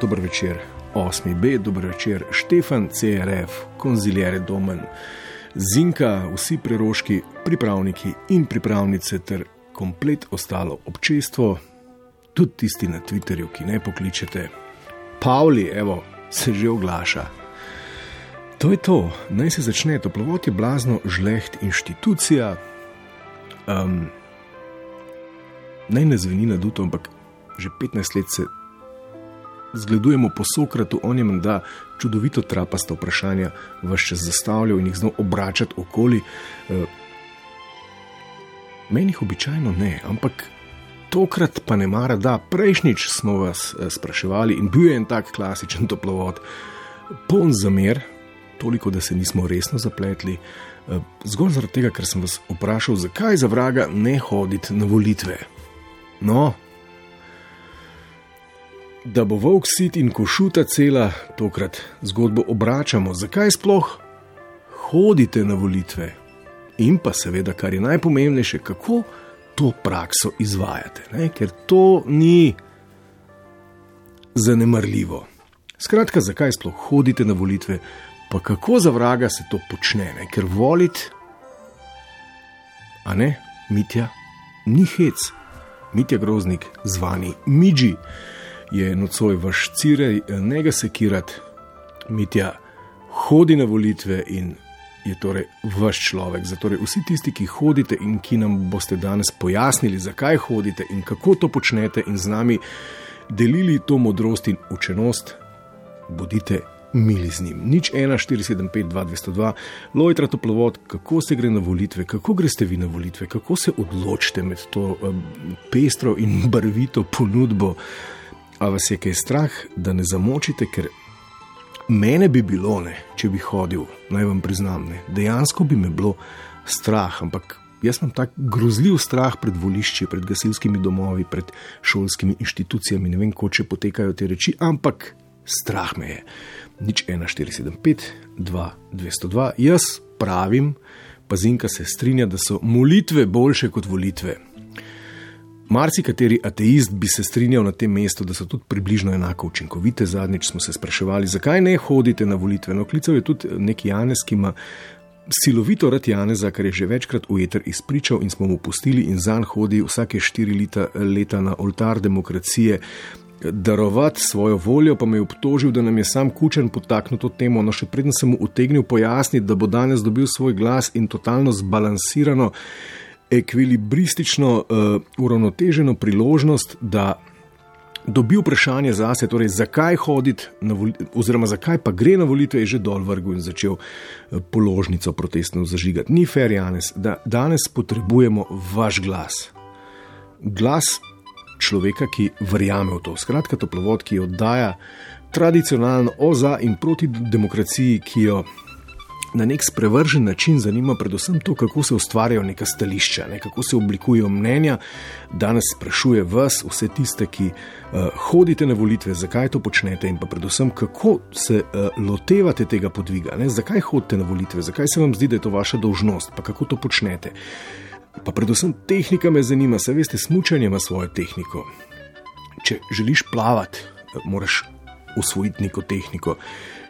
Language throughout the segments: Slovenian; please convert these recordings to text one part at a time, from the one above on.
Dober večer, 8B, dober večer, Štefan, CRF, konzilijere Domen, Zinka, vsi preroški, pripravniki in pripravnice ter komplet ostalo občestvo, tudi tisti na Twitterju, ki ne pokličete. Pavli, evo, se že oglaša. To je to, naj se začne. Toplovod je blazno žleht inštitucija. Um, naj ne zveni na duto, ampak že 15 let se zgledujemo po Sokratu, on je menda čudovito trapasta vprašanja, vse čas zastavljal in jih znal obračati okoli. Uh, meni jih običajno ne, ampak tokrat pa ne mara, da prejšnjič smo vas uh, spraševali in bil je en tak klasičen toplovod, poln zamer toliko, da se nismo resno zapletli. Eh, zgolj zaradi tega, ker sem vas vprašal, zakaj za vraga ne hoditi na volitve. No, da bo volk sit in košuta cela, tokrat zgodbo obračamo, zakaj sploh hodite na volitve. In pa seveda, kar je najpomembnejše, kako to prakso izvajate, ne? ker to ni zanemarljivo. Skratka, zakaj sploh hodite na volitve, Pa kako za vraga se to počne, ne? ker voliti, a ne, mitja, ni hec, mitja groznik, zvani Midži, je nocoj vaš cirej, ne ga sekirati, mitja hodi na volitve in je torej vaš človek. Zato vsi tisti, ki hodite in ki nam boste danes pojasnili, zakaj hodite in kako to počnete, in z nami delili to modrost in učenost, bodite mili z njim. Nič 1, 4, 7, 5, 2, 202, lojtra toplovod, kako se gre na volitve, kako greste vi na volitve, kako se odločite med to um, pestro in barvito ponudbo. A vas je kaj strah, da ne zamočite, ker mene bi bilo, ne, če bi hodil, naj vam priznam, ne, dejansko bi me bilo strah, ampak. Jaz imam tak grozljiv strah pred volišči, pred gasilskimi domovi, pred šolskimi inštitucijami. Ne vem, kako če potekajo te reči, ampak strah me je nič 1475, 2202. Jaz pravim, pa Zinka se strinja, da so molitve boljše kot volitve. Marsikateri ateist bi se strinjal na tem mestu, da so tudi približno enako učinkovite. Zadnjič smo se spraševali, zakaj ne hodite na volitve. No, klical je tudi neki Janez, ki ima silovito rad Janeza, kar je že večkrat ujeter izpričal in smo mu pustili in zanj hodi vsake štiri leta, leta na oltar demokracije darovati svojo voljo, pa me je obtožil, da nam je sam kučen potaknil to temo. No, še predtem sem mu utegnil pojasniti, da bo danes dobil svoj glas in totalno zbalansirano, ekvilibristično, uh, uravnoteženo priložnost, da dobi vprašanje zase, torej zakaj hoditi oziroma zakaj pa gre na volitve, je že dol vrgel in začel uh, položnico protestno zažigati. Ni fair, Janes, da danes potrebujemo vaš glas. Glas človeka, ki verjame v to. Skratka, toplovod, ki oddaja tradicionalno o za in proti demokraciji, ki jo na nek sprevržen način zanima predvsem to, kako se ustvarjajo neka stališča, ne, kako se oblikujejo mnenja. Danes sprašuje vas, vse tiste, ki uh, hodite na volitve, zakaj to počnete in pa predvsem, kako se uh, lotevate tega podviga, ne, zakaj hodite na volitve, zakaj se vam zdi, da je to vaša dolžnost, pa kako to počnete. Pa predvsem tehnika me zanima, se veste, smutanje ima svojo tehniko. Če želiš plavati, moraš usvojiti neko tehniko.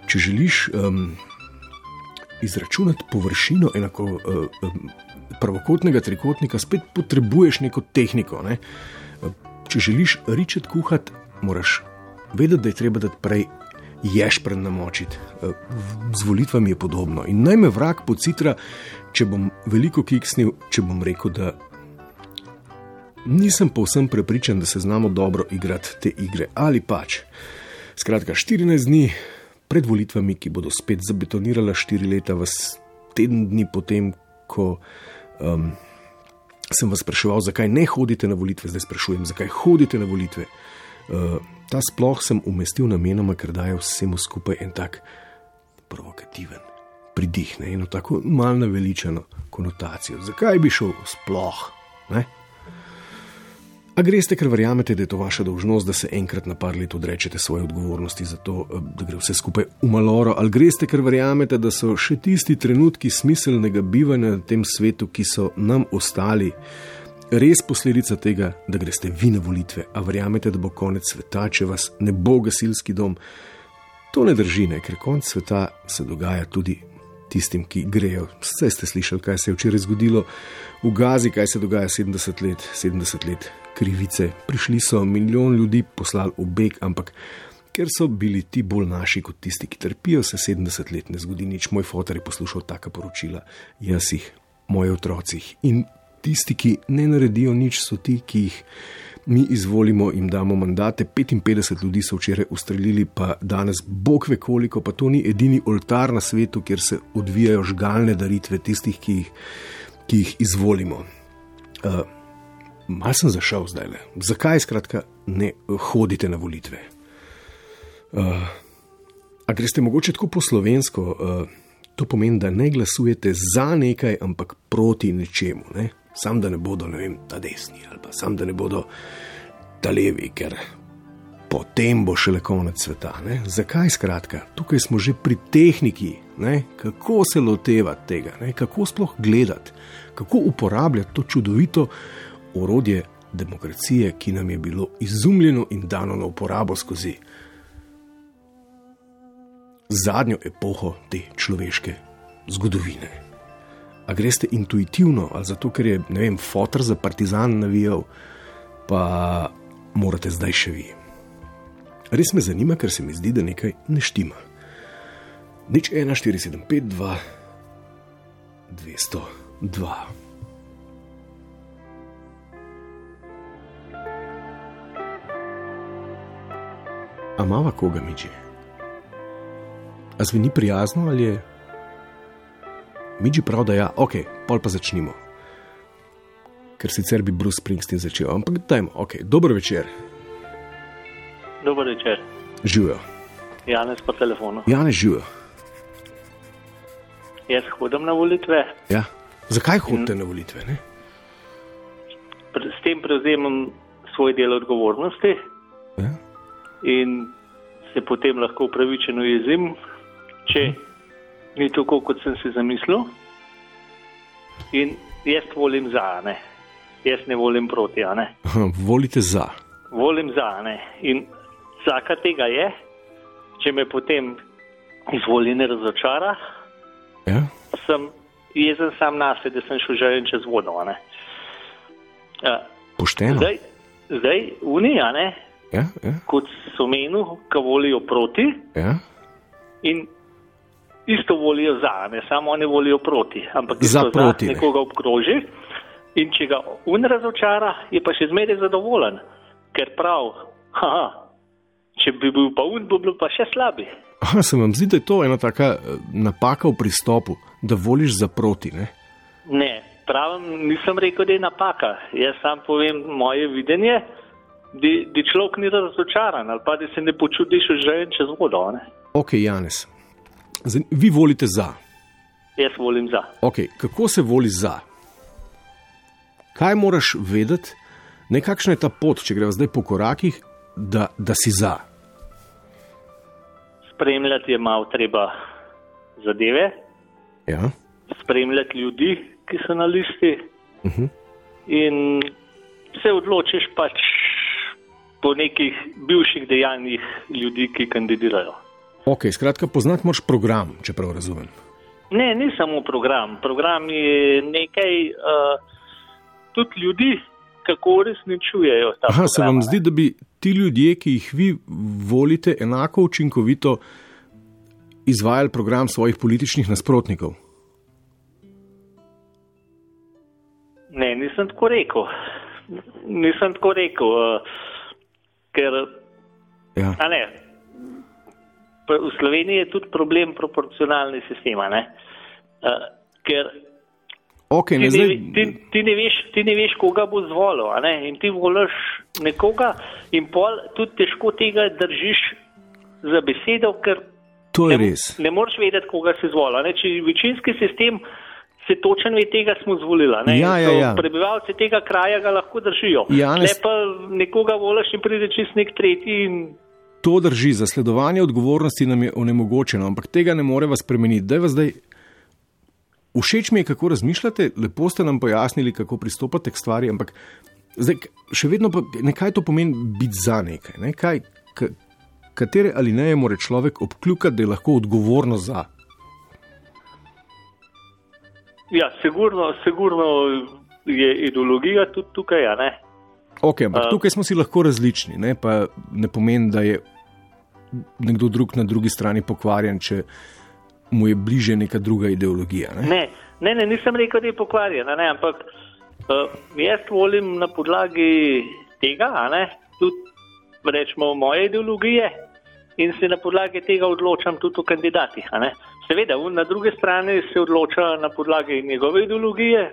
Če želiš um, izračunati površino enako um, pravokotnega trikotnika, spet potrebuješ neko tehniko. Ne? Če želiš ričet kuhati, moraš vedeti, da je treba dati prej ješpren namočiti. Z volitvami je podobno. In naj me vrak pocitra, če bom veliko kiksnil, če bom rekel, da nisem povsem prepričan, da se znamo dobro igrati te igre ali pač. Skratka, 14 dni pred volitvami, ki bodo spet zabetonirale 4 leta, vas teden dni potem, ko um, sem vas spraševal, zakaj ne hodite na volitve, zdaj sprašujem, zakaj hodite na volitve. Uh, ta sploh sem umestil namenoma, ker daje vsemu skupaj en tak provokativen pridih, ne? eno tako malno veličano konotacijo. Zakaj bi šel sploh? Ne? A greste, ker verjamete, da je to vaša dolžnost, da se enkrat na par let odrečete svoje odgovornosti za to, eh, da gre vse skupaj v maloro, ali greste, ker verjamete, da so še tisti trenutki smiselnega bivanja na tem svetu, ki so nam ostali, res posledica tega, da greste vi na volitve, a verjamete, da bo konec sveta, če vas ne bo gasilski dom. To ne drži, ne? ker konec sveta se dogaja tudi tistim, ki grejo. Vse ste slišali, kaj se je včeraj zgodilo v Gazi, kaj se dogaja 70 let, 70 let krivice. Prišli so milijon ljudi, poslali v beg, ampak ker so bili ti bolj naši kot tisti, ki trpijo, se 70 let ne zgodi nič. Moj fotor je poslušal taka poročila, jaz jih, moji otroci. In tisti, ki ne naredijo nič, so ti, ki jih. Mi izvolimo in damo mandate, 55 ljudi so včeraj ustrelili, pa danes, bog ve koliko, pa to ni edini oltar na svetu, kjer se odvijajo žgalne daritve tistih, ki jih, ki jih izvolimo. Uh, Mal sem zašel zdaj le. Zakaj skratka ne hodite na volitve? Uh, a greste mogoče tako po slovensko? Uh, to pomeni, da ne glasujete za nekaj, ampak proti nečemu. Ne? Sam da ne bodo, ne vem, ta desni ali pa sam da ne bodo ta levi, ker potem bo šele konec sveta. Ne? Zakaj skratka? Tukaj smo že pri tehniki, ne? kako se lotevati tega, ne? kako sploh gledati, kako uporabljati to čudovito orodje demokracije, ki nam je bilo izumljeno in dano na uporabo skozi zadnjo epoho te človeške zgodovine. A greste intuitivno ali zato, ker je, ne vem, fotor za partizan navijal, pa morate zdaj še vi. Res me zanima, ker se mi zdi, da nekaj ne štima. Nič 1, 4, 7, 5, 2, 202. A mava koga miči? A zveni prijazno ali je? Miči prav, da ja, ok, pol pa začnimo. Ker sicer bi Bruce Springsteen začel, ampak dajmo, ok, dober večer. Dober večer. Živijo. Janez po telefonu. Janez živijo. Jaz hodim na volitve. Ja. Zakaj hodite na volitve? Ne? S tem prevzemam svoj del odgovornosti. Ja? in se potem lahko upravičeno jezim, če ni tako, kot sem si zamislil. In jaz volim za, ne. jaz ne volim proti. Ne. Volite za. Volim za. Ne. In vsaka tega je, če me potem izvoli ne razočara, Ja? sem jezen sam na sebe, da sem šel že čez vodo. Uh, Pošteno. zdaj, zdaj Unija, ne, Ja, ja, kot so menili, ki volijo proti ja. in isto volijo za, ne samo oni volijo proti, ampak Za proti, za ne. nekoga obkroži. In če ga un razočara, je pa še zmeraj zadovoljen, ker prav, haha, če bi bil pa un, bi bil pa še slabi. Aha, se vam zdi, da je to ena taka eh, napaka v pristopu, da voliš za proti. Ne? Ne, pravim, nisem rekel, da je napaka. Jaz sam povem moje videnje, da, človek ni razočaran ali pa da se ne počutiš že čez vodo. Ne? Ok, Janes. Zdaj, vi volite za. Jaz volim za. Okay, kako se voli za? Kaj moraš vedeti, ne kakšna je ta pot, če greva zdaj po korakih, da, da si za? Spremljati je malo treba zadeve, Ja? spremljati ljudi, ki so na listi. Uh -huh. In se odločiš pač po nekih bivših dejanjih ljudi, ki kandidirajo. Ok, skratka, poznati moraš program, če prav razumem. Ne, ni samo program. Program je nekaj, uh, tudi ljudi, kako uresničujejo ta Aha, se program. vam zdi, da bi ti ljudje, ki jih vi volite, enako učinkovito izvajali program svojih političnih nasprotnikov? Ne, nisem tako rekel. Nisem tako rekel, uh, ker Ja. ne. V Sloveniji je tudi problem proporcionalnega sistema, ne? Uh, ker Okay, Ti ne, ne, zdaj, ti, ti, ne veš, ti ne veš, koga bo zvolil, ne? in ti voliš nekoga, in pol tudi težko tega držiš za besedo, ker to je ne, res. ne moreš vedeti, koga si zvolil. ne. Če večinski sistem se točen ve, tega smo zvolili. a Ne? Ja, ja, ja. Prebivalci tega kraja ga lahko držijo. Janez- Ne pa nekoga voliš in pride čist nek tretji. In... To drži, zasledovanje odgovornosti nam je onemogočeno, ampak tega ne moreva spremeniti. Daj vas zdaj. Všeč mi je, kako razmišljate, lepo ste nam pojasnili, kako pristopate k stvari, ampak zdaj, še vedno pa nekaj to pomeni biti za nekaj. Ne? Kaj, k, katere ali ne more človek obkljukati, da je lahko odgovorno za. Ja, sigurno, sigurno je ideologija tudi tukaj. Ne? Okay, ampak A- tukaj smo si lahko različni, ne? pa ne pomeni, da je nekdo drug na drugi strani pokvarjen, če mu je bliže neka druga ideologija. Ne? Ne, ne, ne, nisem rekel, da je pokvarjena, ne, ampak uh, jaz volim na podlagi tega, ne, tudi rečemo moje ideologije in se na podlagi tega odločam tudi o kandidatih. Seveda, na drugi strani se odloča na podlagi njegove ideologije,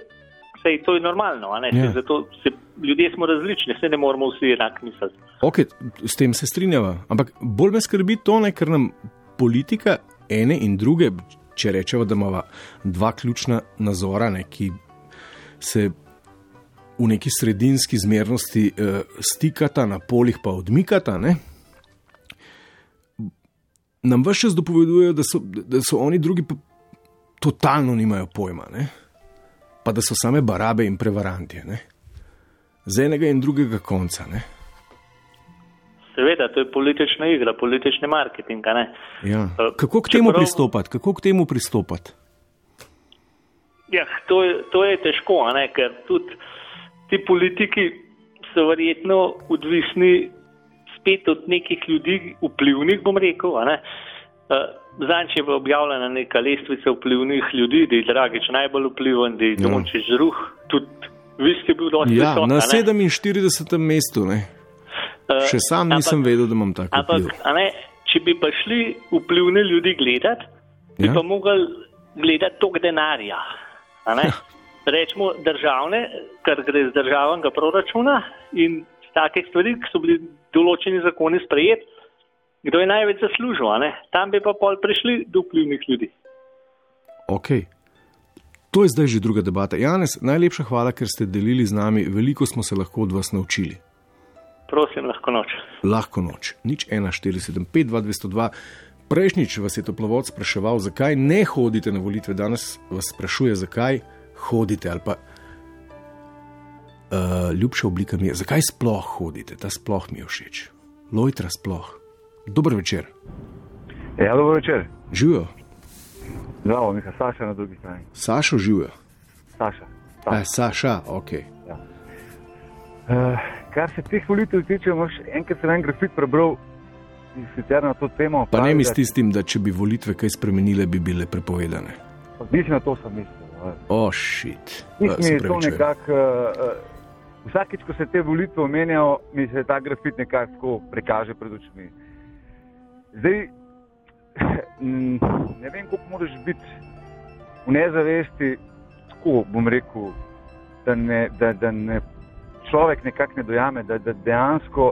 sej to je normalno, Ja. zato se, ljudje smo različni, se ne moramo vsi enak misliti. Ok, s tem se strinjava. Ampak bolj me skrbi to, ne, ker nam politika ene in druge, če rečemo, da imamo dva ključna nazora, ne, ki se v neki sredinski zmernosti eh, stikata, na polih pa odmikata. Ne, nam vse čas dopovedujejo, da so, da so oni drugi pa totalno nimajo pojma, ne, pa da so same barabe in prevaranti. Ne, z enega in drugega konca. Ne. Seveda, to je politična igra, politični marketing. Ja. Eh, Kako k temu čeprav- pristopati? Kako k temu pristopati? Ja, to je, to je težko, ne, ker tudi ti politiki so verjetno odvisni spet od nekih ljudi, vplivnih, bom rekel. ne. Zadnjič je bila objavljena neka lestvica vplivnih ljudi, da je Dragič najbolj vpliven, da je Ja. Dončić Ruh, tudi vi ste bil dosti Ja, visok. na a ne. 47. mestu. Ne? Eh, Še sam nisem ampak- vedel, da imam tako Ampak, ne, če bi pa šli vplivne ljudi gledati, bi Ja. ja. pa mogli gledati tok denarja. a ne. Rečemo državne, kar gre z državnega proračuna in takih stvari, ki so bili določeni zakoni sprejeti, kdo je največ zaslužil. Tam bi pa pol prišli do vplivnih ljudi. Okay. To je zdaj že druga debata. Janez, najlepša hvala, ker ste delili z nami. Veliko smo se lahko od vas naučili. Prosim, lahko noč. Lahko noč. Nič 1475 2202. Prejšnjič vas je toplovod spraševal, zakaj ne hodite na volitve, danes vas sprašuje, zakaj hodite. Ali pa uh, ljubša oblika mi je, zakaj sploh hodite, ta sploh mi je všeč. Lojtra sploh. Dober večer, Ja, dobro večer. živijo, Zdravo, Miha, Saša na drugi strani. Sašo živijo. Saša. Saša. Saša, ok. Uh, kar se teh volitev tiče, imaš enkrat sem en grafit prebral in sicer na to temo. Pa ne pravi, mi da- s tistim, da če bi volitve kaj spremenile, bi bile prepovedane. Mislim, na to sem mislil. Uh, O, šit. Mislim, mi je to nekako. Uh, uh, vsakič, ko se te volitve omenjajo, mi se ta grafit nekako prikaže pred očmi. Zdaj, mm, ne vem, kako moraš biti v nezavesti, tako bom rekel, da, ne, da, da ne, človek nekako ne dojame, da, da dejansko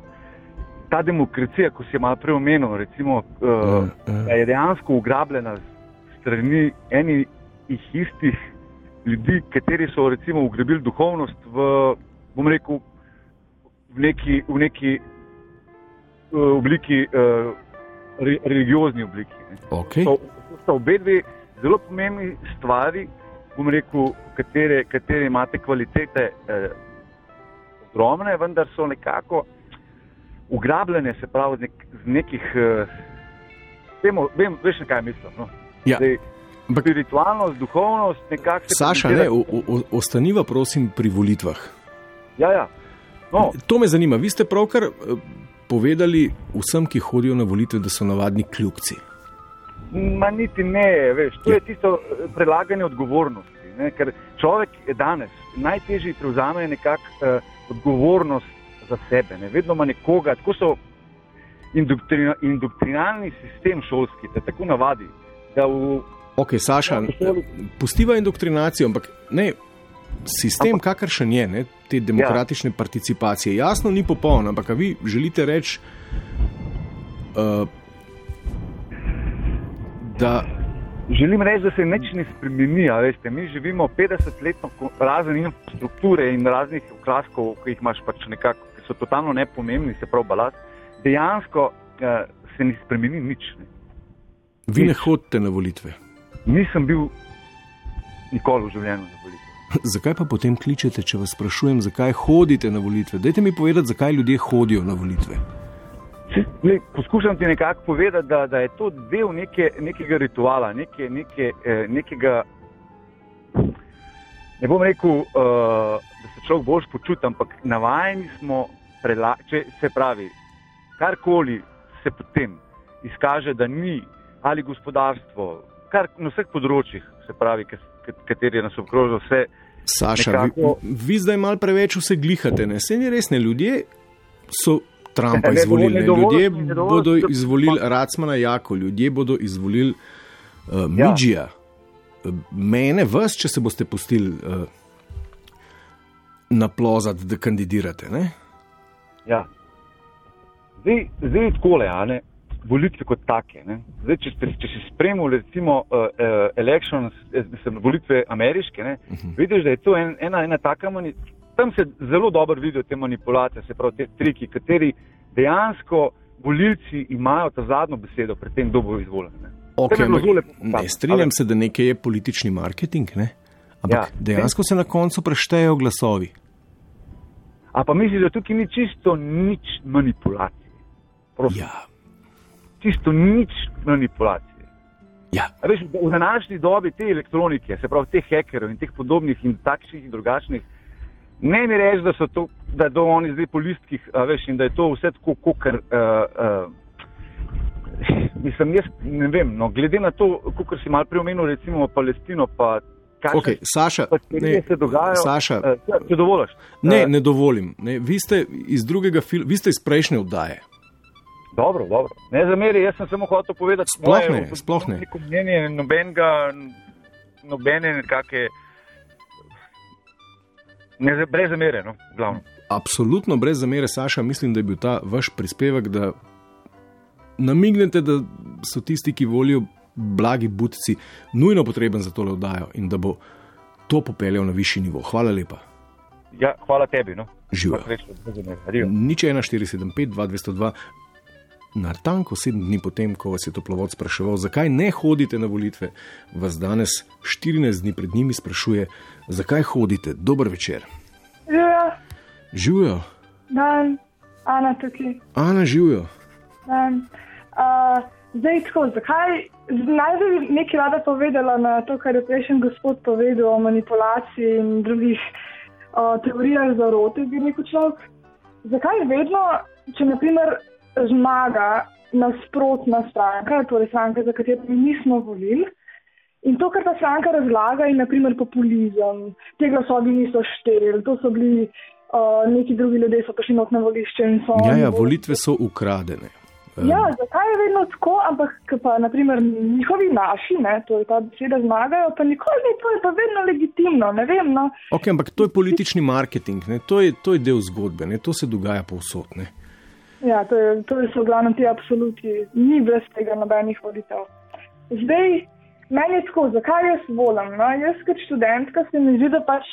ta demokracija, ko si je malo prej omenil, recimo, uh, da je dejansko ugrabljena strani enih istih ljudi, kateri so recimo ugrabili duhovnost v, bom rekel, v neki, v neki uh, obliki, uh, re, religiozni obliki. Ne. Okay. To sta obe dve zelo pomembni stvari, bom rekel, katere, katere imate kvalitete eh, ogromne, vendar so nekako ugrabljene, se pravi, z, nek, z nekih. Eh, vemo, vem, veš, kaj mislim. No? Ja. Zdaj, Ampak- spiritualnost, duhovnost, nekako Saša, ne, o, o, ostaniva prosim pri volitvah. Ja, ja. No, To me zanima. Vi ste pravkar eh, povedali vsem, ki hodijo na volitve, da so navadni kljubci. Ma niti ne, veš, to Ja. je tisto eh, prelaganje odgovornosti. Ne? Ker človek je danes najtežje prevzame nekako uh, odgovornost za sebe, ne? vedno ima nekoga, tako so indoktrina, indoktrinalni sistem šolski, te tako navadi, da v Ok, Saša, Ja, pustiva indoktrinacijo, ampak ne, sistem, kakršen je, ne, te demokratične ja. participacije, jasno ni popoln, ampak vi želite reči, uh, da. Želim reči, da se nič ne spremeni. Mi živimo 50-letno razen infrastrukture in raznih ukraskov, ki jih imaš pač nekako, ki so totalno nepomembni, se pravi balast. Dejansko uh, se ne spremeni nič. Ne. Vi ne hodite na volitve? Nisem bil nikoli v življenju na volitve. Zakaj pa potem kličete, če vas sprašujem, zakaj hodite na volitve? Dajte mi povedati, zakaj ljudje hodijo na volitve. Le, poskušam ti nekako povedati, da, da je to del neke, nekega rituala, neke, neke, eh, nekega. Ne bom rekel, uh, da se človek bolj počuti, ampak navajeni smo, prela, če se pravi, karkoli se potem izkaže, da ni ali gospodarstvo, kar na vseh področjih, se pravi, kateri nas obkrožajo, vse. Saša, nekako... vi, vi zdaj malo preveč vse glihate, ne? se ni res, ne ljudje so Trumpa izvolili. Ne, ljudje bodo izvolili Racmana Jako, ljudje bodo izvolili uh, Midžija, ja. mene, vas, če se boste pustili uh, naplozati, da kandidirate. Ne? Ja. Zdaj, zdaj je tako, ne volitve kot take. Zdaj, če, če si spremljal, recimo, uh, uh, elections, volitve ameriške, ne, uh mhm. -huh. vidiš, da je to en, ena, ena taka manipulacija. Tam se zelo dobro vidijo te manipulacije, se pravi, te triki, kateri dejansko volilci imajo ta zadnjo besedo pred tem, kdo bo izvoljen. Ne. Okay, ne, strinjam se, da nekaj je politični marketing, ne? ampak ja, dejansko ne. se na koncu preštejejo glasovi. A pa misliš, da tukaj ni čisto nič manipulacije? Ja, čisto nič manipulacije. Ja. Veš, v današnji dobi te elektronike, se pravi teh hekerov in teh podobnih in takšnih in drugačnih, ne mi reči, da so to, da do oni zdaj po listkih, veš, in da je to vse tako, kot uh, uh, mislim, jaz ne vem. No, glede na to, kot si mal preomenil, recimo Palestino, pa. Okay, Saša, ne, se dogajajo, Saša, uh, če dovoliš. Ne, ne dovolim. Ne, vi, ste iz drugega vi ste iz prejšnje oddaje. Dobro, dobro. Ne zameri, jaz sem samo hotel povedati, sploh ne. Sploh ne. Mnenje nobenega, nobene nekake. Ne, brez zamere, no, glavno. Absolutno brez zamere, Saša, mislim, da je bil ta vaš prispevek, da namignete, da so tisti, ki volijo blagi budci, nujno potreben za to, da oddajo in da bo to popeljal na višji nivo. Hvala lepa. Ja, hvala tebi. No. Živijo. Nič 1475, 2202 na tanko sedem dni potem, ko vas je toplovod spraševal, zakaj ne hodite na volitve, vas danes, 14 dni pred njimi, sprašuje, zakaj hodite. Dober večer. Živijo. Živijo. Dan, Ana tukaj. Ana živijo. Uh, zdaj, tako, zakaj naj bi nekaj rada povedala na to, kar je prejšnji gospod povedal o manipulaciji in drugih uh, teorijah zarote, bi rekel človek. Zakaj vedno, če naprimer zmaga nasprotna stranka, torej stranka, za katero mi nismo volili. In to, kar ta stranka razlaga, je naprimer populizem. Te glasovi niso šteli, to so bili uh, neki drugi ljudje, so prišli na volišče. Ja, ja, volitve so ukradene. Um. Ja, zakaj je vedno tako, ampak pa naprimer njihovi naši, ne, torej ta beseda zmagajo, pa nikoli ni to, je pa vedno legitimno. Vem, no. Ok, ampak to je politični marketing, to je, to je del zgodbe, ne, to se dogaja povsod. Ne. Ja, to, je, to so glavno ti absoluti, ni brez tega nobenih volitev. Zdaj, meni je tako, zakaj jaz volim? No? Jaz kot študentka se mi zdi, da pač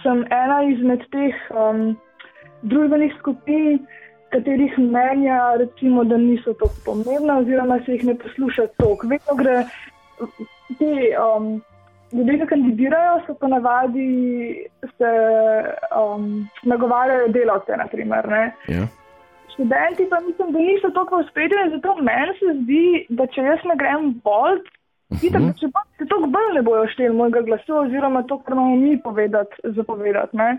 sem ena izmed teh um, družbenih skupin, katerih mnenja, recimo, da niso tako pomembna, oziroma se jih ne posluša toliko. Vedno gre ti. Um, Ljudje, ki kandidirajo, so pa navadi, se um, nagovarjajo delavce. Naprimer, ja študenti pa mislim, da niso tako uspešni. Zato meni se zdi, da če jaz ne grem bolj, uh -huh. če pa se tako bolj ne bojo šteli mojega glasu, oziroma to, kar imamo mi povedati, zapovedati. Ne?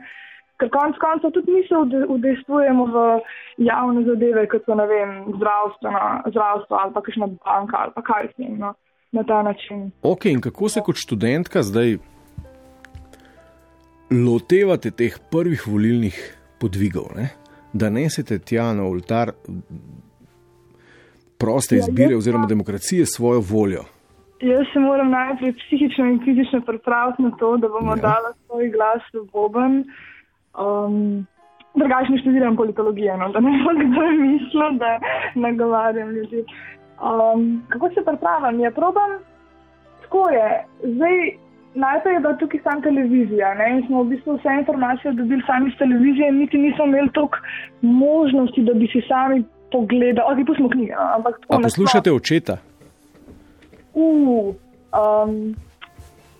Ker konec koncev tudi mi se udejstvujemo v javne zadeve, kot so vem, zdravstvo ali pa kakšna banka ali pa kaj s tem no, na ta način. Ok, in kako se kot študentka zdaj lotevate teh prvih volilnih podvigov? Ne? Da nesete tja na oltar proste ja, izbire oziroma demokracije svojo voljo. Jaz se moram najprej psihično in fizično pripraviti na to, da bomo Ja. dali svoj glas v boben. Um, drugačno študiram politologijo, no, da ne bo kdo mislil, da nagovarjam ljudi. Um, kako se pripravljam? Ja, probam, tako je. Zdaj, najprej je bila tukaj samo televizija ne? in smo v bistvu vse informacije dobili sami iz televizije, niti nismo imeli toliko možnosti, da bi si sami pogledali. Ok, pustimo knjige, no? ampak tako A nasploh. poslušate očeta? Uh, um,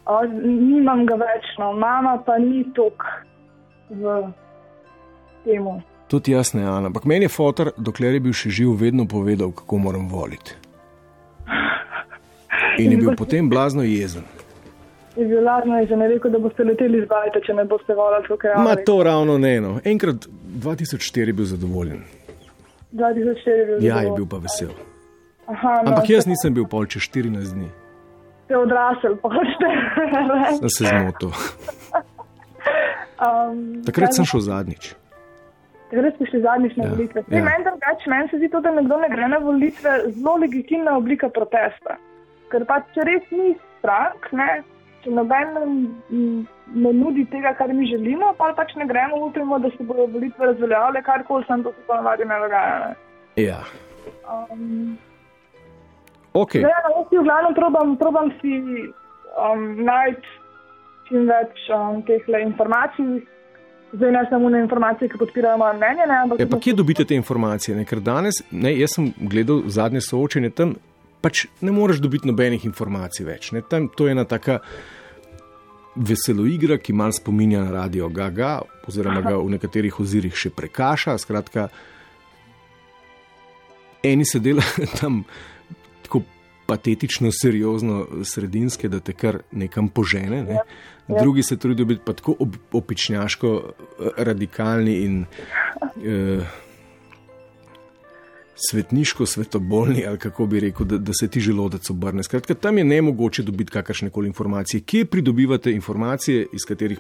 o, nimam ga več, no, mama pa ni tok v temu. Tudi jaz ne, Ana. Ampak meni je fotor, dokler je bil še živ, vedno povedal, kako moram voliti. In je bil potem blazno jezen. Je bil lažno in že ne rekel, da boste leteli z bajta, če ne boste volali, kot je Ma to ravno ne eno. Enkrat 2004 je bil zadovoljen. 2004 je bil. Ja, je zadovoljen. bil pa vesel. Aha, no, Ampak jaz nisem bil pol čez 14 dni. Ste odrasel, pa ste. Sem se zmotil. um, Takrat sem šel zadnjič. Takrat ste šli zadnjič na Ja, volitve. ja. Meni drugače, meni se zdi to, da nekdo ne gre na volitve, zelo legitimna oblika protesta. Ker pa če res ni strank, ne, noben ne nudi tega, kar mi želimo, pa pač ne gremo, upamo, da se bodo volitve razveljavile, karkoli sem to se pa navadi ne dogaja. Ne. Ja. Um, Ok, Zdaj, no, jaz si v glavnem probam, probam si um, najti čim več um, teh informacij. Zdaj ne samo na informacije, ki podpirajo moje mnenje, ne, ampak ja, pa kje dobite te informacije? Ne? Ker danes, ne, jaz sem gledal zadnje soočenje tam, pač ne moreš dobiti nobenih informacij več. Ne? Tam to je ena taka veselo igra, ki mal spominja na radio Gaga, oziroma ga v nekaterih ozirih še prekaša. Skratka, eni se delajo tam tako patetično, seriozno, sredinske, da te kar nekam požene. Ne? Drugi se trudijo biti pa tako opičnjaško eh, radikalni in eh, svetniško svetobolni, ali kako bi rekel, da, da se ti želodec obrne. Skratka, tam je ne mogoče dobiti kakršne koli informacije. Kje pridobivate informacije, iz katerih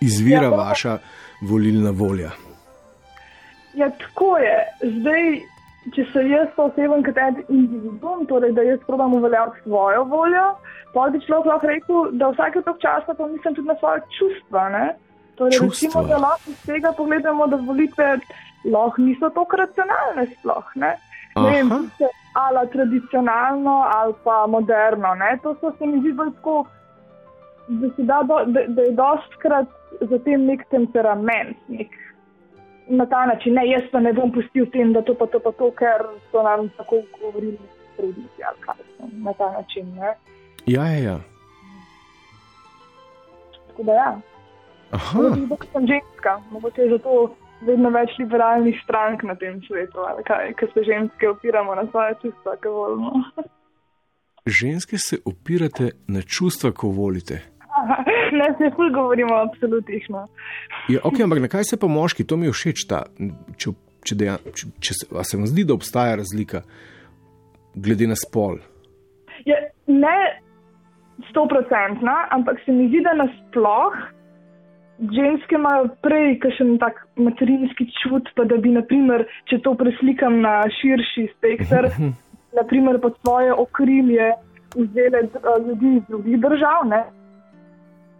izvira Ja, vaša volilna volja? Ja, tako je. Zdaj, če se jaz osebam kot en individuum, torej da jaz probam uveljaviti svojo voljo, pa bi človek lahko rekel, da vsake tok časa pa mislim tudi na svoje čustva. Ne? Torej, Čustva. recimo, da lahko iz tega pogledamo, da volitve lahko niso tako racionalne sploh. Ne? Ne vem, ali tradicionalno ali pa moderno. Ne? To so se mi zdi bolj tako, da, da, do, da, da je dostkrat za tem nek temperament. Nek, na ta način, ne, jaz pa ne bom pustil tem, da to pa to, pa to ker so nam tako govorili predniki ali kaj. Na ta način. Ne. Ja, ja, ja. Tako da ja, Aha, Mogoče zato sem ženska, mogoče je zato vedno več liberalnih strank na tem svetu, ker se ženske opiramo na svoje čustva, kaj volimo. ženske se opirate na čustva, ko volite. ne, se ful govorimo o absolutih. No. Ja, okay, ampak na kaj se pa moški, to mi je všeč. Ta, če, če deja, če, če se, se vam zdi, da obstaja razlika glede na spol? Je, ne stoprocentna, ampak se mi zdi, da nasploh ženske imajo prej kakšen tak materinski čut, pa da bi, naprimer, če to preslikam na širši spektr, naprimer pod svoje okrilje vzele eh, ljudi iz drugih držav, ne,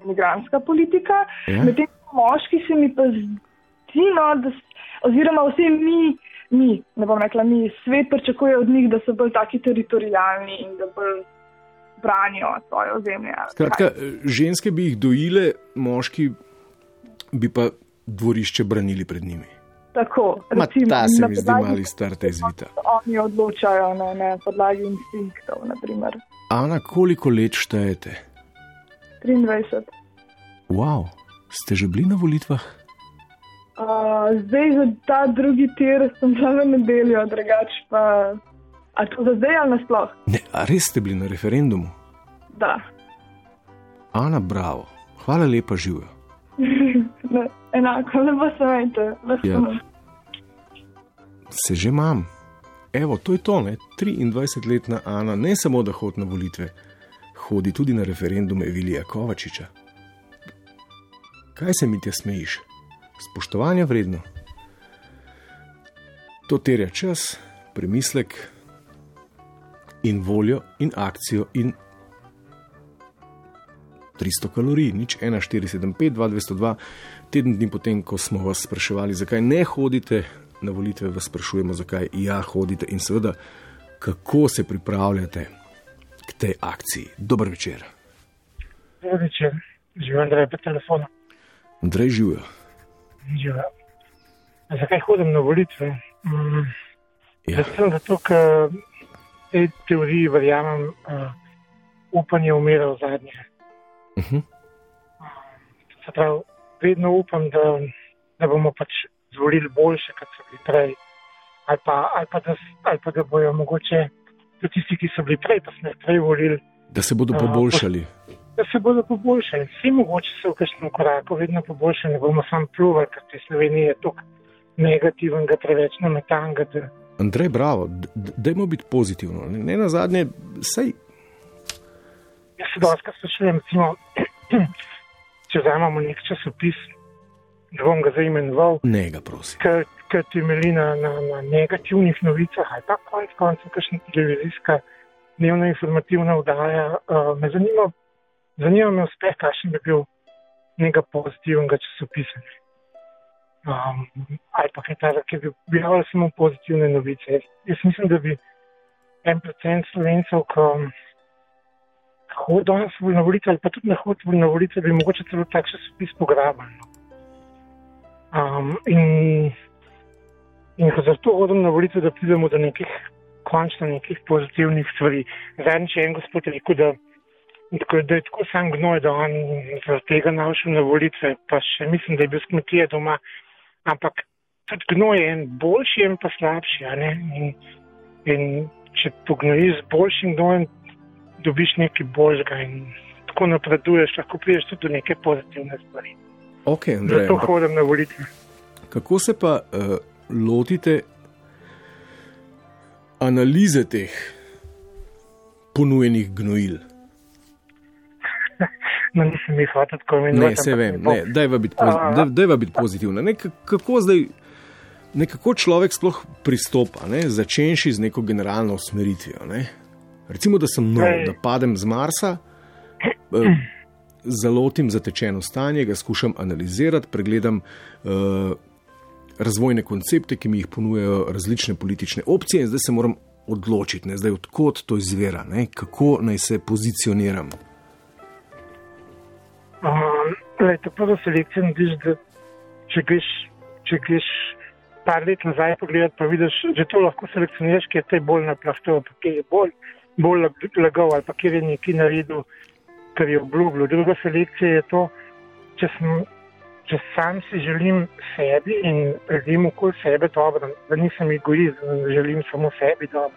imigranska politika, Ja. medtem moški se mi pa zdi, no, da, oziroma vsi mi, mi, ne bom rekla mi, svet pričakuje od njih, da so bolj taki teritorijalni in da bolj branijo svoje ozemlje. Skratka, kaj. ženske bi jih dojile, moški bi pa dvorišče branili pred njimi. Tako, Ma, recimo, ta se na mi zdi mali star ta izvita. Oni odločajo na, na podlagi instinktov, naprimer. Ana, koliko let štejete? 23. Wow, ste že bili na volitvah? Uh, zdaj za ta drugi tir sem bila v nedeljo, drugače pa. A to za zdaj ali nasploh? Ne, a res ste bili na referendumu? Da. Ana, bravo, hvala lepa, živijo. ne, enako, ne bo se vejte. Ja. Se že imam. Evo, to je to, ne? 23-letna Ana, ne samo da hodi na volitve, hodi tudi na referendume Vilija Kovačiča. Kaj se mi ti smejiš? Spoštovanja vredno. To terja čas, premislek in voljo in akcijo in 300 kalorij, nič 1, 4, 7, 5, 2, 202. Teden dni potem, ko smo vas spraševali, zakaj ne hodite na volitve, vas sprašujemo, zakaj ja hodite in seveda, kako se pripravljate k tej akciji. Dober večer. Dober večer, živim Andrej po telefonu. Andrej živijo. Živijo. Zakaj hodim na volitve? Mm, ja. Zato, ker tej teoriji verjamem, uh, upanje umira v zadnje. Uh -huh. Se pravi, vedno upam, da, da bomo pač zvolili boljše, kot so bili prej. Ali pa, ali, pa da, ali pa da bojo mogoče tudi tisti, ki so bili prej, pa smo jih prej volili. Da se bodo poboljšali. Uh, da se bodo poboljšali. Vsi mogoče so v kažem koraku vedno poboljšali, ne bomo samo pluvali, ker te Slovenije je toliko negativnega, preveč nametanga. Da... Andrej, bravo, dajmo biti pozitivni. Ne na zadnje, sej. Jaz se dosti sprašujem, če vzamemo nek časopis, da bom ga zdaj imenoval. Ne, ga prosim. Ker temelji na, na, na negativnih novicah, ali pa konec koncev, kakšna televizijska dnevna informativna vdaja. Uh, me zanima, zanima me uspeh, kakšen bi bil nekaj pozitivnega časopisa. Um, ali pa kaj takega, ki bi objavljal samo pozitivne novice. Jaz, jaz mislim, da bi en procent slovencev, ki hodijo danes na volitve, ali pa tudi ne hodijo na volitve, bi mogoče celo tak časopis pograbili. Um, in, in zato hodim na volitve, da pridemo do nekih, končno nekih pozitivnih stvari. Zadnjič je en gospod rekel, da Tako da je tako sam gnoj, da on zaradi tega našel na volitve, pa še mislim, da je bil s kmetije doma. Ampak tudi gnoj je en boljši, en pa slabši. In, in če pognojiš z boljšim gnojem, dobiš nekaj boljšega in tako napreduješ, lahko priješ tudi do neke pozitivne stvari. Okay, Andrej, Zato hodim na volitve. Kako se pa uh, lotite analize teh ponujenih gnojil? no, nisem jih hotel tako imenovati. Ne, se vem, ne, dajva biti, pozi daj biti pozitivna. Ne, kako zdaj, nekako človek sploh pristopa, ne, začenši z neko generalno usmeritvijo. Ne. Recimo, da sem nov, da padem z Marsa, eh, zalotim zatečeno stanje, ga skušam analizirati, pregledam uh, razvojne koncepte, ki mi jih ponujajo različne politične opcije, in zdaj se moram odločiti, ne, zdaj, odkot to izvira, ne, kako naj se pozicioniram. Lej, to prvo selekcijo narediš, da če greš, če greš par let nazaj pogledati, pa vidiš, že to lahko selekcioniraš, ker je te bolj naplasto, ker je bolj, bolj lagal ali pa ker je nekaj naredil, kar je obljubil. Druga selekcija je to, če, sem, če sam si želim sebi in ljudem okoli sebe dobro, da nisem egoist, da želim samo sebi dobro.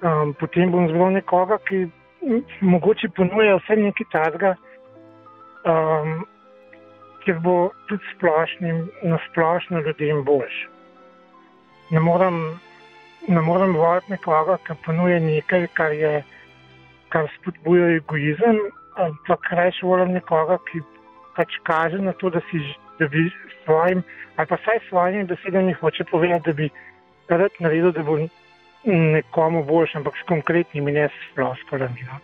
Um, potem bom zbral nekoga, ki mogoče ponuja vse nekaj tazga, um, ker bo tudi splošnim, na splošno ljudem boljš. Ne morem, ne morem voditi nekoga, ki ponuje nekaj, kar, je, kar spodbuja egoizem, ampak raje volim nekoga, ki pač kaže na to, da, si, da bi svojim, ali pa vsaj svojim besedami hoče povedati, da bi rad naredil, da bo nekomu boljš, ampak s konkretnimi, ne s floskolami. No.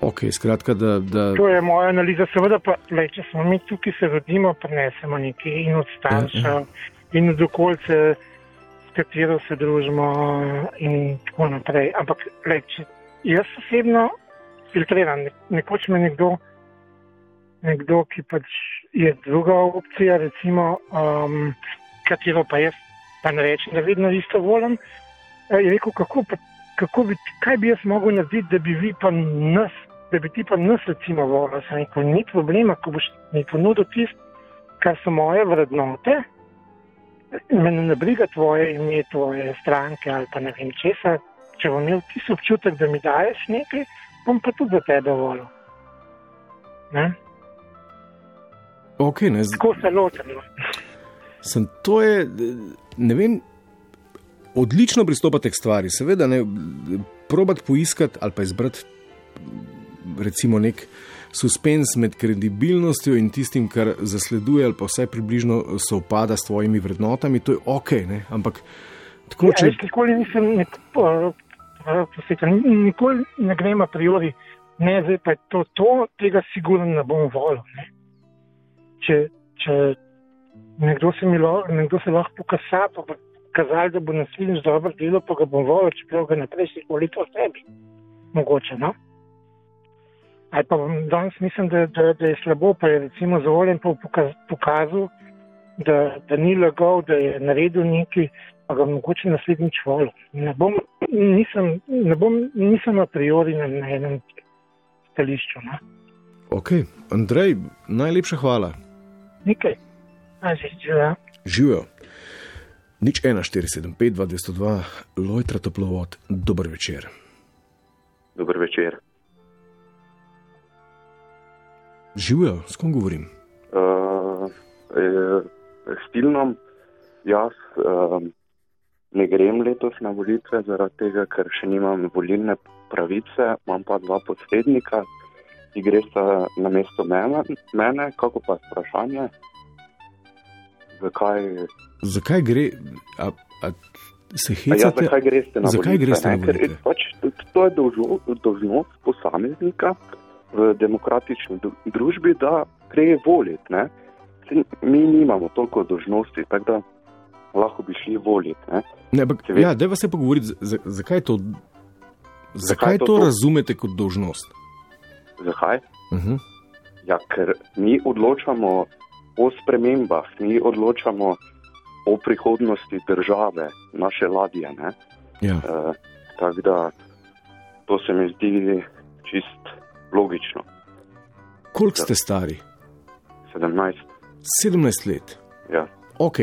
Okay, skratka, da, da... To je moja analiza. Seveda, pa, lej, če smo mi tukaj, se rodimo, prenesemo nekaj in od ja, ja. in od okolce, s katero se družimo, in tako naprej. Ampak lej, če, jaz osebno filtriram. Nekoč me nekdo, nekdo, ki pač je druga opcija, recimo, um, katero pa jaz pa ne rečem, da vedno isto volim, je rekel, kako, pa, kako bi, kaj bi jaz mogel narediti, da bi vi pa nas da bi ti pa nas recimo volil, da rekel, ni problema, ko boš mi ponudil tisto, kar so moje vrednote, me ne briga tvoje ime, tvoje stranke ali pa ne vem česa. Če bom imel tisti občutek, da mi daješ nekaj, bom pa tudi za tebe volil. Ne? Okay, ne. Tako se lotim. Sem to je, ne vem, odlično pristopate k stvari. Seveda, ne, probati poiskati ali pa izbrati recimo nek suspens med kredibilnostjo in tistim, kar zasleduje, ali pa vsaj približno sovpada s tvojimi vrednotami, to je ok. Ne? Ampak tako če. Ja, nikoli nisem nek, Nikoli ne gremo a priori, ne, zdaj pa je to, to tega sigurno ne bom volil. Ne. Če, če nekdo, se lo, nekdo se lahko pokasa, pa bo kazal, da bo naslednjič dobro delo, pa ga bom volil, čeprav ga naprej si volil o sebi. Mogoče, no? Ali pa danes mislim, da, da, da je slabo, pa je recimo zavoljen pa pokaz, pokazal, da, da ni lagal, da je naredil nekaj, pa ga mogoče naslednjič volil. Ne bom, nisem, ne bom, nisem a priori na, na enem stališču. No? Ok, Andrej, najlepša hvala. Nekaj, živijo. Živijo. Nič 1475, 202, Lojtra Toplovod, dober večer. Dober večer. Živijo, s kom govorim? Uh, s filmom, jaz uh, ne grem letos na volitve, zaradi tega, ker še nimam volilne pravice, imam pa dva posrednika, ki gresta na mesto mene, mene kako pa vprašanje. Zakaj, zakaj gre? A, a se ja, hecate? ja, zakaj greste na zakaj volitve? greste na ne? Ker volitve? pač, to je dolžnost posameznika v demokratični dru- družbi, da gre voliti. ne. Mi nimamo toliko dožnosti, tako da lahko bi šli voliti. ne. Ne, ampak, ja, dajva se pogovoriti, zakaj to, zakaj to to to? razumete kot dolžnost? Zakaj? Uh -huh. Ja, ker mi odločamo o spremembah, mi odločamo o prihodnosti države, naše ladje. ne. ja. E, tako da to se mi zdi čist logično. Koliko ste stari? 17. 17 let. Ja. Ok.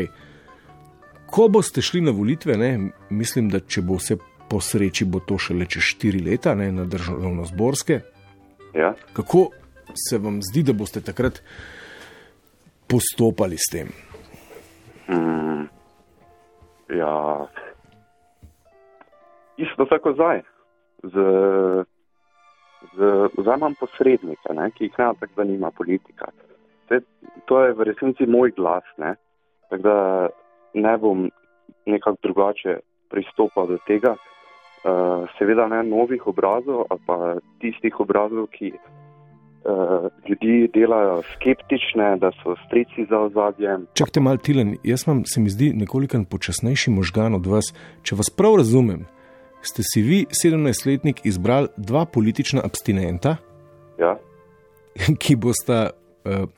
Ko boste šli na volitve, ne, mislim, da če bo vse po sreči, bo to šele čez 4 leta, ne, na državno-zborske. Ja. Kako se vam zdi, da boste takrat postopali s tem? Mm, ja. Isto tako zdaj. Z, imam posrednike, ne, ki jih ne tako zanima politika. Te, to je v resnici moj glas. Ne, tako da ne bom nekako drugače pristopal do tega. Uh, seveda ne novih obrazov, ali pa tistih obrazov, ki uh, ljudi delajo skeptične, da so strici za ozadjem. Čakajte malo, Tilen, jaz imam, se mi zdi, nekoliko počasnejši možgan od vas. Če vas prav razumem, ste si vi, 17-letnik, izbrali dva politična abstinenta, Ja. ki bosta uh,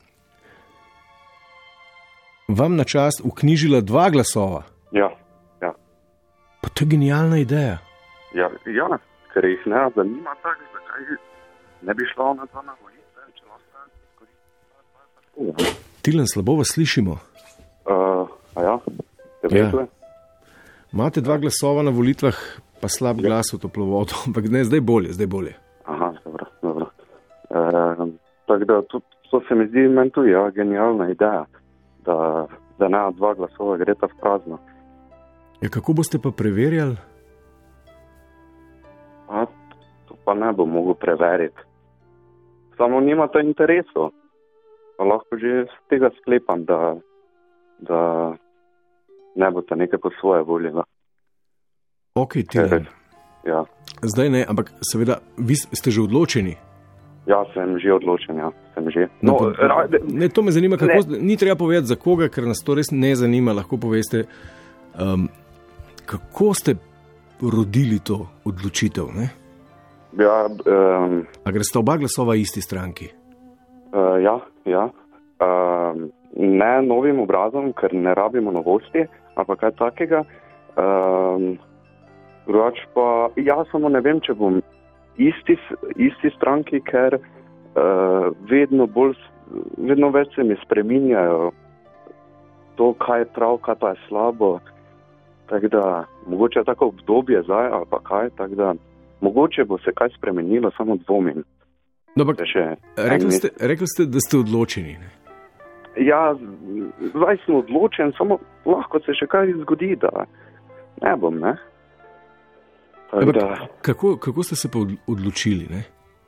vam na čas uknjižila dva glasova. Ja, ja, Pa to je genialna ideja. ja, ja, ker jih ne zanima tako, zakaj ne bi šla ona dva na volitve, če lahko izkoristijo. Tilen, slabo vas slišimo. Uh, ja, te ja. Imate dva glasova na volitvah, pa slab Ja. glas v toplovodu, ampak ne, zdaj bolje, zdaj bolje. Aha, dobro, dobro. Uh, tako da tudi, to se mi zdi meni tudi ja, genialna ideja, da, da ne dva glasova greta v prazno. Ja, kako boste pa preverjali? A, to pa ne bom mogel preveriti. Samo nimate interesov. Pa lahko že z tega sklepam, da, da ne boste nekaj po svoje volili. Ok, Tilen. Ja. Zdaj ne, ampak seveda, vi ste že odločeni. ja, sem že odločen, ja, sem že. No, pa- ra, ne, to me zanima, kako, ni treba povedati za koga, ker nas to res ne zanima. Lahko poveste, um, kako ste rodili to odločitev. Ne? ja, um, A greste oba glasova isti stranki? uh, ja, ja. Um, ne novim obrazom, ker ne rabimo novosti, ampak kaj takega. Um, drugač pa, ja, samo ne vem, če bom isti, isti stranki, ker uh, vedno, bolj, vedno več se mi spreminjajo to, kaj je prav, kaj pa je slabo. Tako da, mogoče je tako obdobje zdaj ali pa kaj, tako da, mogoče bo se kaj spremenilo, samo dvomim. No, še rekli, ste, rekli ste, da ste odločeni. Ne? Ja, zdaj sem odločen, samo lahko se še kaj zgodi, da ne bom. Ne? Ampak, Da, kako, kako ste se pa od- odločili? Ne?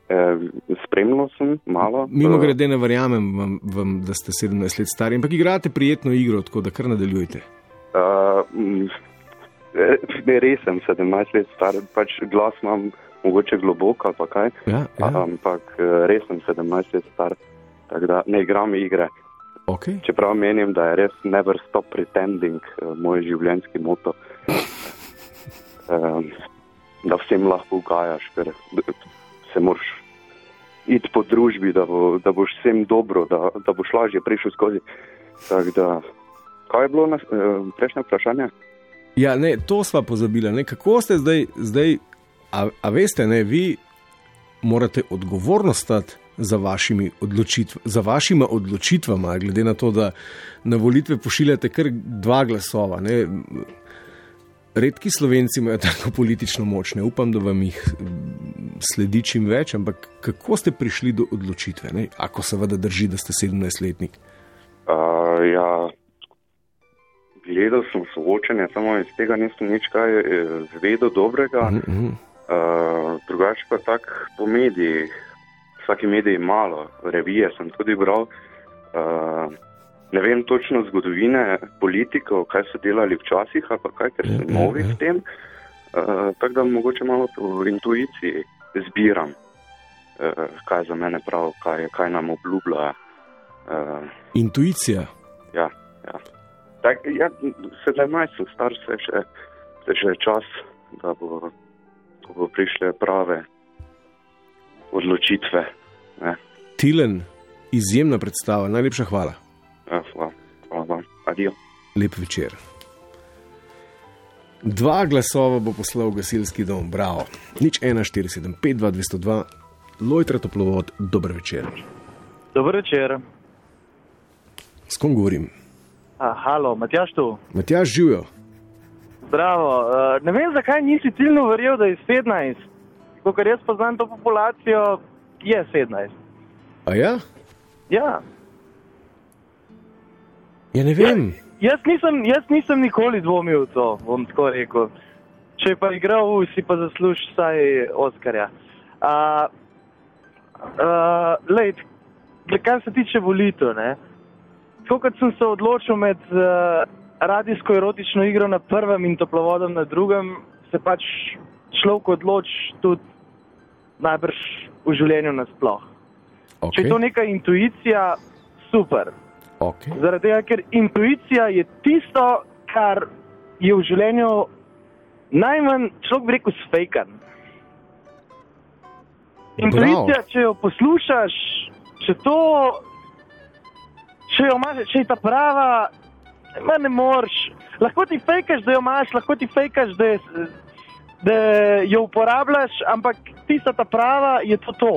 eh, spremljal sem malo. Mimo eh, grede, ne verjamem vam, vam, da ste 17 let stari, ampak igrate prijetno igro, tako da kar nadaljujte. Uh, Ne, res sem 17 let star, pač glas imam mogoče globoko ali pa kaj, Ja, ja. ampak res sem 17 let star, tako da ne igram igre. Okay. Čeprav menim, da je res never stop pretending moj življenjski moto. Um, da vsem lahko ugajaš, ker se moraš iti po družbi, da, bo, da boš vsem dobro, da, da boš lažje prišel skozi. Tako da, kaj je bilo na, eh, prejšnje vprašanje? Ja, ne, to sva pozabila. Ne? Kako ste zdaj, zdaj a, a veste, ne, vi morate odgovorno stati za odločitv, za vašima odločitvama, glede na to, da na volitve pošiljate kar dva glasova. Ne? Redki slovenci imajo tako politično moč, ne upam, da vam jih sledi čim več, ampak kako ste prišli do odločitve, ne? ako seveda drži, da ste 17-letnik? Uh, ja, gledal sem soočenje, samo iz tega nisem nič kaj eh, zvedel dobrega. Mhm, mhm. Uh, drugače pa tako po medijih, vsaki medij malo, revije sem tudi bral. Uh, ne vem točno zgodovine politikov, kaj so delali včasih, pa kaj, ker Ja, sem ja, novi ja. v tem. Uh, tako da mogoče malo po intuiciji zbiram, uh, kaj je za mene prav, kaj, kaj nam obljublja. Uh, Intuicija. ja, ja. Tak, ja, 17 sem star, se še, se še čas, da bo, bo prišle prave odločitve. Ne. Tilen, izjemna predstava, najlepša hvala. Ja, hvala, hvala vam. Adijo. Lep večer. Dva glasova bo poslal gasilski dom, bravo. Nič 1, 4, 7, 5, 2, 202, Lojtra toplovod, dober večer. Dobro večer. S kom govorim? A, halo, Matjaš tu. Matjaž živijo. Bravo. Uh, ne vem, zakaj nisi ciljno verjel, da je 17. Ker jaz poznam to populacijo, je 17. A ja? Ja. Ja, ne vem. Jaz nisem, jaz nisem nikoli dvomil v to, bom tako rekel. Če pa igral, si pa zasluži vsaj Oskarja. Uh, uh, lej, kar se tiče volitev. Tako kot sem se odločil med uh, radijsko erotično igro na prvem in toplovodom na drugem, se pač človek odloči tudi najbrž v življenju nasploh. Okay. Če je to neka intuicija, super. Okay. Zaradi tega, ker intuicija je tisto, kar je v življenju najmanj, človek bi rekel, sfejkan. Intuicija, če jo poslušaš, če to, če, jo imaš, če je ta prava, ma ne moreš. Lahko ti fejkaš, da jo imaš, lahko ti fejkaš, da, je, da jo uporabljaš, ampak tista ta prava je to. to.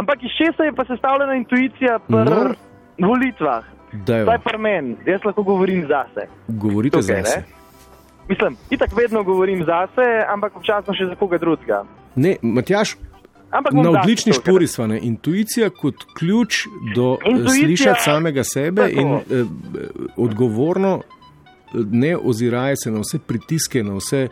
Ampak iz česa je pa sestavljena intuicija pri No. no. volitvah? Dajva. Zdaj pa meni, jaz lahko govorim zase. Govorite Tukaj, zase. ne? Mislim, itak vedno govorim zase, ampak občasno še za koga drugega. Ne, Matjaš, Ampak na odlični špori smo. Intuicija kot ključ do eh, Intuicija- slišati samega sebe Tako. in eh, odgovorno, eh, ne oziraje se na vse pritiske, na vse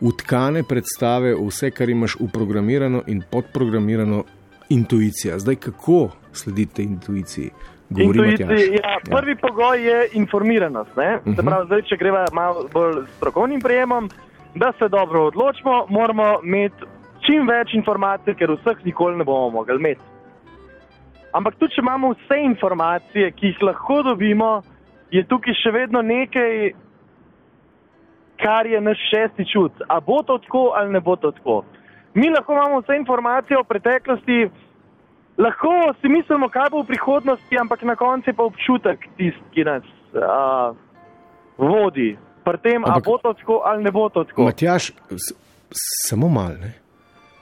utkane predstave, vse, kar imaš uprogramirano in podprogramirano. Intuicija. Zdaj, kako sledite intuiciji? Govori Matjaž. Intuicija, ja, prvi ja. pogoj je informiranost. Uh -huh. Mhm. pravi, zdaj, če greva malo bolj strokovnim prijemom, da se dobro odločimo, moramo imeti čim več informacij, ker vseh nikoli ne bomo mogli imeti. Ampak tudi, če imamo vse informacije, ki jih lahko dobimo, je tukaj še vedno nekaj, kar je naš šesti čut. A bo to tako ali ne bo to tako. Mi lahko imamo vse informacije o preteklosti, lahko si mislimo, kaj bo v prihodnosti, ampak na koncu je pa občutek tisti, ki nas uh, vodi. Pri tem, Ampak- bo to tako ali ne bo to tako. Matjaž, s- samo malo.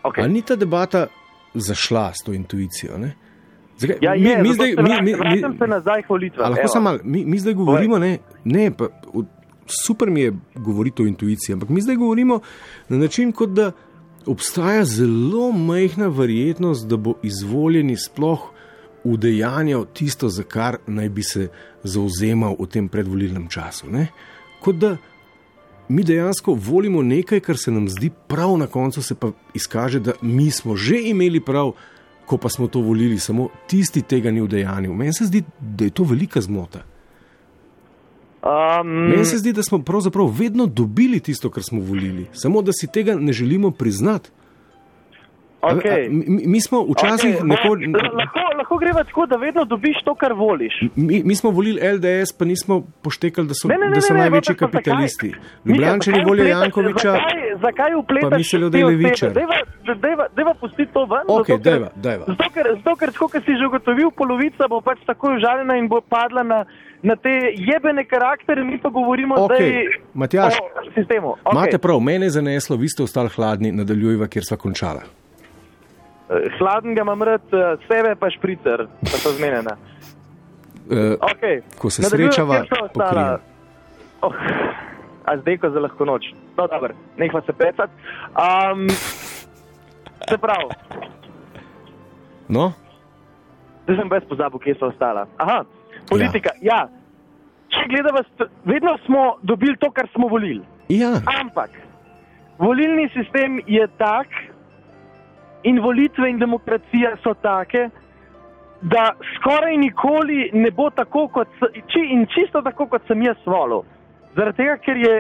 Okay. Ali ni ta debata zašla s to intuicijo? Ne? Zakaj, Ja, mi, je, mi zdaj, mi, mi, mi, se nazaj k volitvam. lahko samo malo, mi, mi zdaj govorimo, ne, ne pa, super mi je govoriti o intuiciji, ampak mi zdaj govorimo na način, kot da obstaja zelo majhna verjetnost, da bo izvoljeni sploh udejanjal tisto, za kar naj bi se zauzemal v tem predvolilnem času. Ne? Kot da mi dejansko volimo nekaj, kar se nam zdi prav, na koncu se pa izkaže, da mi smo že imeli prav, ko pa smo to volili, samo tisti tega ni udejanil. Meni se zdi, da je to velika zmota. Um, Meni se zdi, da smo pravzaprav vedno dobili tisto, kar smo volili, samo da si tega ne želimo priznati. Okay. Mi, mi smo včasih okay. nekoč. lahko, lahko greva tako, da vedno dobiš to, kar voliš. Mi, mi smo volili LDS, pa nismo poštekali, da so, Ne, ne, ne, da so ne, ne, največji zakaj? kapitalisti. Ljubljančani volijo vpletaš- Jankoviča. Zakaj, zakaj upletaš pa mislijo, da je levičar. Dajva- Dajva dajva pustiti to ven. Ok, zato, ker- dajva, dajva. Zato, ker, zato, ker tako, kot si že ugotovil, polovica bo pač tako užaljena in bo padla na, na te jebene karaktere, mi pa govorimo Ok, zdaj Matjaž, o sistemu. Okay. Imate prav, mene je zaneslo, vi ste ostali hladni, nadaljujva, kjer sva končala. Eh, Hladen ga imam rad, eh, sebe pa špricer, pa so zmenjena. Uh, Okay. Ko se Nadaljujem, srečava, ostala? Oh, a zdaj, ko za lahko noč. No, dobro, nehva se pecat. Um, se pravi, no, zdaj sem brez pozabil, kje so ostala. Aha, politika, ja. ja. Če gledamo, st- vedno smo dobili to, kar smo volili. ja, Ampak volilni sistem je tak in volitve in demokracija so take, da skoraj nikoli ne bo tako, kot s- či, in čisto tako, kot sem jaz volil. Zaradi tega, ker je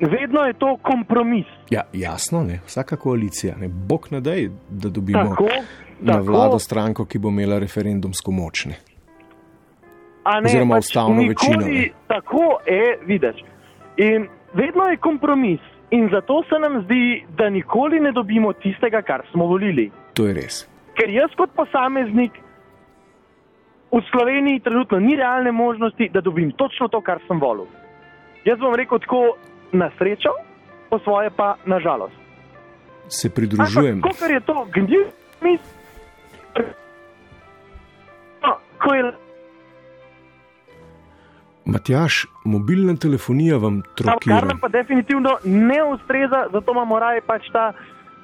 vedno je to kompromis. ja, jasno, ne. vsaka koalicija, ne. bog ne daj, da dobimo Tako, na tako. vlado stranko, ki bo imela referendumsko moč. Ne. Oziroma pač ustavno večino, nikoli ne. Tako je, vidiš. In vedno je kompromis. In zato se nam zdi, da nikoli ne dobimo tistega, kar smo volili. To je res. Ker jaz kot posameznik v Sloveniji trenutno ni realne možnosti, da dobim točno to, kar sem volil. Jaz bom rekel tako na srečo, po svoje pa na žalost. Se pridružujem. Kot je to gnil, mis. No, ko je Matjaš, mobilna telefonija vam Kar trokira. nam pa definitivno ne ustreza, zato imamo raje pač ta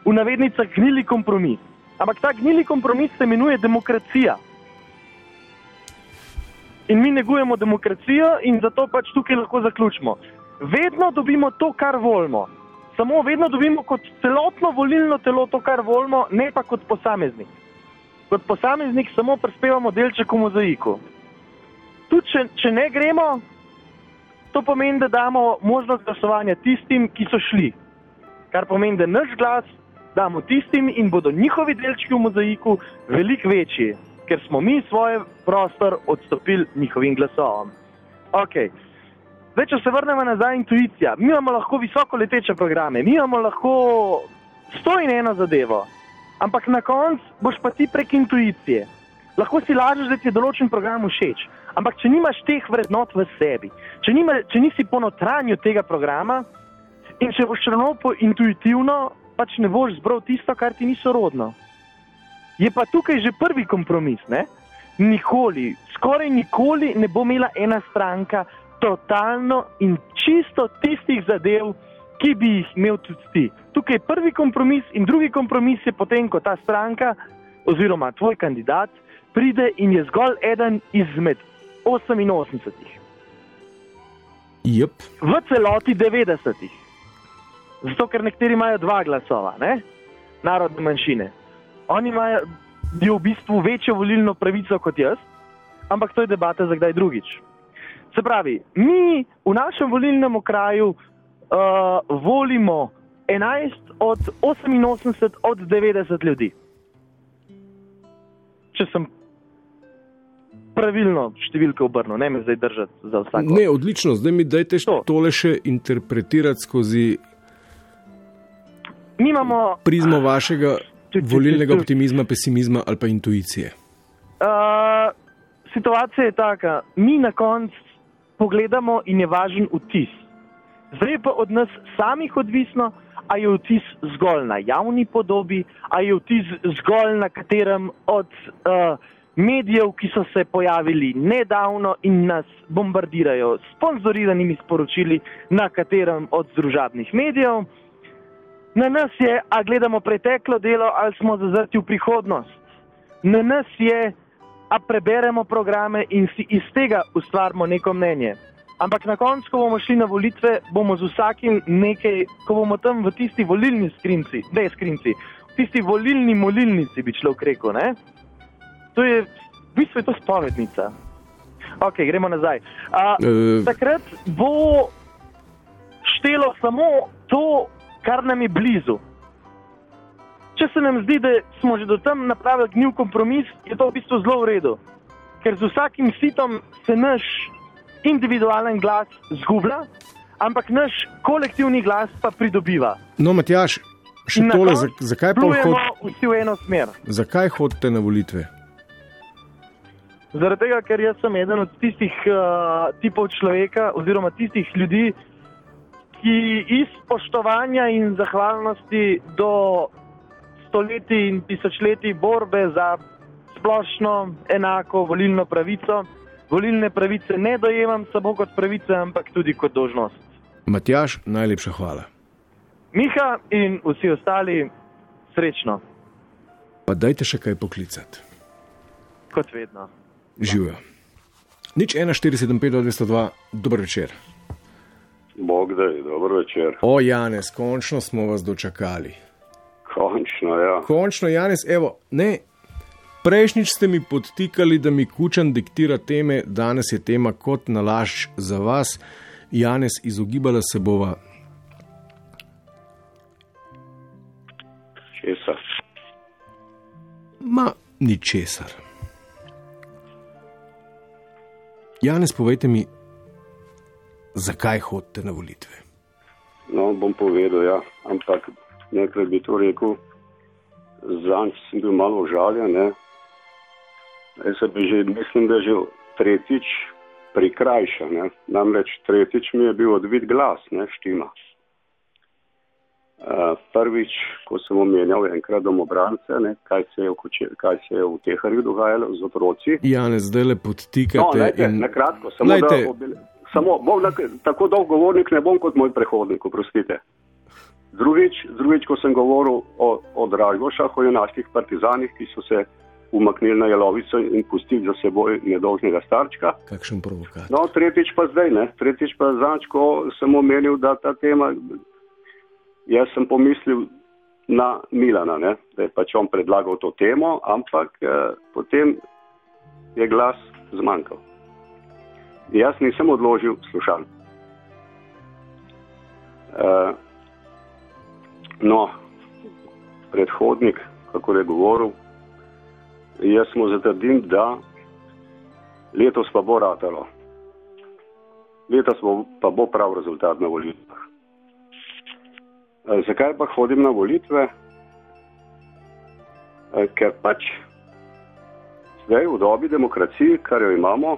v navednicah gnili kompromis. Ampak ta gnili kompromis se imenuje demokracija. In mi negujemo demokracijo, in zato pač tukaj lahko zaključimo. Vedno dobimo to, kar volimo. Samo vedno dobimo kot celotno volilno telo to, kar volimo, ne pa kot posameznik. Kot posameznik samo prispevamo delček v mozaiku. Tudi če, če ne gremo, to pomeni, da damo možnost glasovanja tistim, ki so šli. Kar pomeni, da naš glas damo tistim in bodo njihovi delčki v mozaiku veliko večji, ker smo mi svoj prostor odstopili njihovim glasovom. Okay. Zdaj, če se vrnemo nazaj, intuicija. Mi imamo lahko visoko leteče programe, mi imamo lahko sto in eno zadevo, ampak na koncu boš pa ti prek intuicije. Lahko si lažeš, da ti je določen program všeč, ampak če nimaš teh vrednot v sebi, če, nima, če nisi po notranju tega programa in če boš ravno po intuitivno, pač ne boš zbral tisto, kar ti ni sorodno. Je pa tukaj že prvi kompromis. Ne? Nikoli, skoraj nikoli ne bo imela ena stranka totalno in čisto tistih zadev, ki bi jih imel tudi ti. Tukaj je prvi kompromis in drugi kompromis je potem, ko ta stranka oziroma tvoj kandidat pride in je zgolj eden izmed 88, Jep, v celoti 90. Zato, ker nekateri imajo dva glasova, ne? narodne manjšine. Oni imajo v bistvu večjo volilno pravico kot jaz, ampak to je debata za kdaj drugič. Se pravi, mi v našem volilnem okraju uh, volimo 11 od 88 od 90 ljudi. Če sem pravilno številke obrnil, ne me zdaj držati za vsak. ne, odlično, zdaj mi dajte To. tole še interpretirati skozi Mi imamo prizmo vašega tu, tu, volilnega tu. optimizma, pesimizma ali pa intuicije. Uh, situacija je taka, mi na koncu pogledamo in je važen vtis. Zdaj je pa od nas samih odvisno, a je vtis zgolj na javni podobi, a je vtis zgolj na katerem od uh, medijev, ki so se pojavili nedavno in nas bombardirajo s sponzoriranimi sporočili na katerem od družabnih medijev. Na nas je, a gledamo preteklo delo ali smo zazrti v prihodnost. Na nas je, a preberemo programe in si iz tega ustvarimo neko mnenje. Ampak na koncu, ko bomo šli na volitve, bomo z vsakim nekaj, ko bomo tam v tisti volilni skrinci, ne skrinci, v tisti volilni molilnici, bi človek rekel. Ne? To je, v bistvu je to spovednica. Ok, gremo nazaj. A, Eh. takrat bo štelo samo to, kar nam je blizu. Če se nam zdi, da smo že do tam napravili gnil kompromis, je to v bistvu zelo v redu. Ker z vsakim sitom se naš individualen glas zgublja, ampak naš kolektivni glas pa pridobiva. No, Matjaš, še na tole, zakaj pa plujemo hod, vsi v eno smer. zakaj hodite na volitve? Zaradi tega, ker jaz sem eden od tistih uh, tipov človeka, oziroma tistih ljudi, ki iz spoštovanja in zahvalnosti do stoletij in tisočletij borbe za splošno enako volilno pravico, volilne pravice ne dojemam samo kot pravice, ampak tudi kot dožnost. Matjaš, najlepša hvala. Miha in vsi ostali, srečno, Pa dajte še kaj poklicati. kot vedno. Živijo. Nič 1475 202, dober večer. Bog da je, dobro večer. O, Janez, končno smo vas dočakali. Končno, ja. Končno, Janez, evo, ne. Prejšnjič ste mi podtikali, da mi kučan diktira teme, danes je tema kot nalašč za vas. Janez, izogibala se bova. Česa? Ma, ničesar. Janez, povejte mi, zakaj hodite na volitve? No, bom povedal, ja. Ampak nekaj bi to rekel. Zanj sem bil malo užaljen. Ne? Jaz se bi že, mislim, da že tretjič prikrajšan. Ne? Namreč tretjič mi je bil odvit glas, ne štima. Uh, prvič, ko sem omenjal enkrat domobrance, ne, kaj, se je v Koče- kaj se je v Teharju dogajalo z otroci. Janez, zdaj le No, podtikate. lejte, in... na kratko, samo Lejte. da obil... samo, bom na, tako dolg govornik ne bom kot moj prehodnik, oprostite. Drugič, drugič, ko sem govoril o, o Dragošah, o junaških partizanih, ki so se umaknili na jelovico in pustili za seboj nedolžnega starčka. Kakšen provokator. No, tretjič pa zdaj, ne. Tretjič pa zanč, ko sem omenil, da ta tema, jaz sem pomislil na Milana, ne, da je pač on predlagal to temo, ampak eh, potem je glas zmanjkal. Jaz nisem odložil slušal. Eh, no, predhodnik, kako je govoril, jaz mu zatrdim, da letos pa bo ratalo. Letos bo, pa bo prav rezultat na volitvah. E, Zakaj pa hodim na volitve? E, Ker pač zdaj v dobi demokracije, kar jo imamo,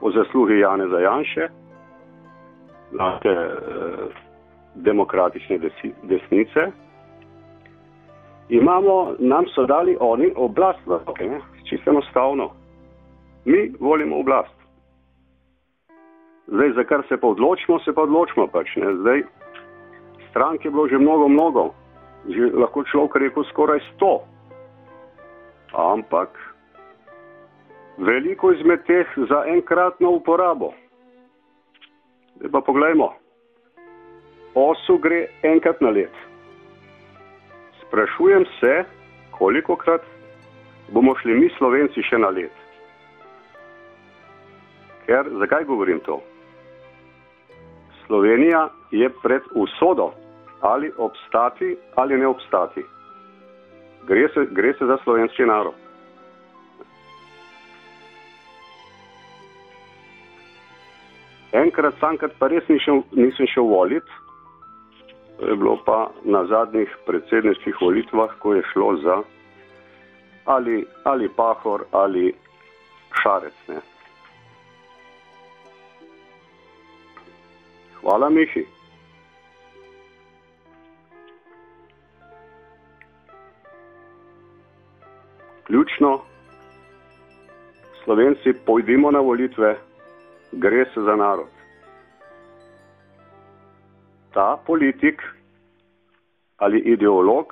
po zaslugi Jane Zajanše, naše eh, demokratične desi, desnice, imamo, nam so dali oni oblast v roke, čisto enostavno. Mi volimo oblast. Zdaj, za kar se pa odločimo, se pa odločimo pač. Ne? Zdaj, strank je bilo že mnogo, mnogo, že lahko človek rekel skoraj sto. Ampak veliko izmed teh za enkratno uporabo. Zdaj pa poglejmo. Osu gre enkrat na let. Sprašujem se, kolikokrat bomo šli mi Slovenci še na let. Ker, zakaj govorim to? Slovenija je pred usodo, ali obstati ali ne obstati. Gre se, gre se za slovenski narod. Enkrat, samkrat pa res nisem, nisem šel voliti, to je bilo pa na zadnjih predsedniških volitvah, ko je šlo za ali, ali Pahor ali Šarec. Ne. Hvala, Mihi. Ključno, Slovenci, pojdimo na volitve, gre se za narod. Ta politik ali ideolog,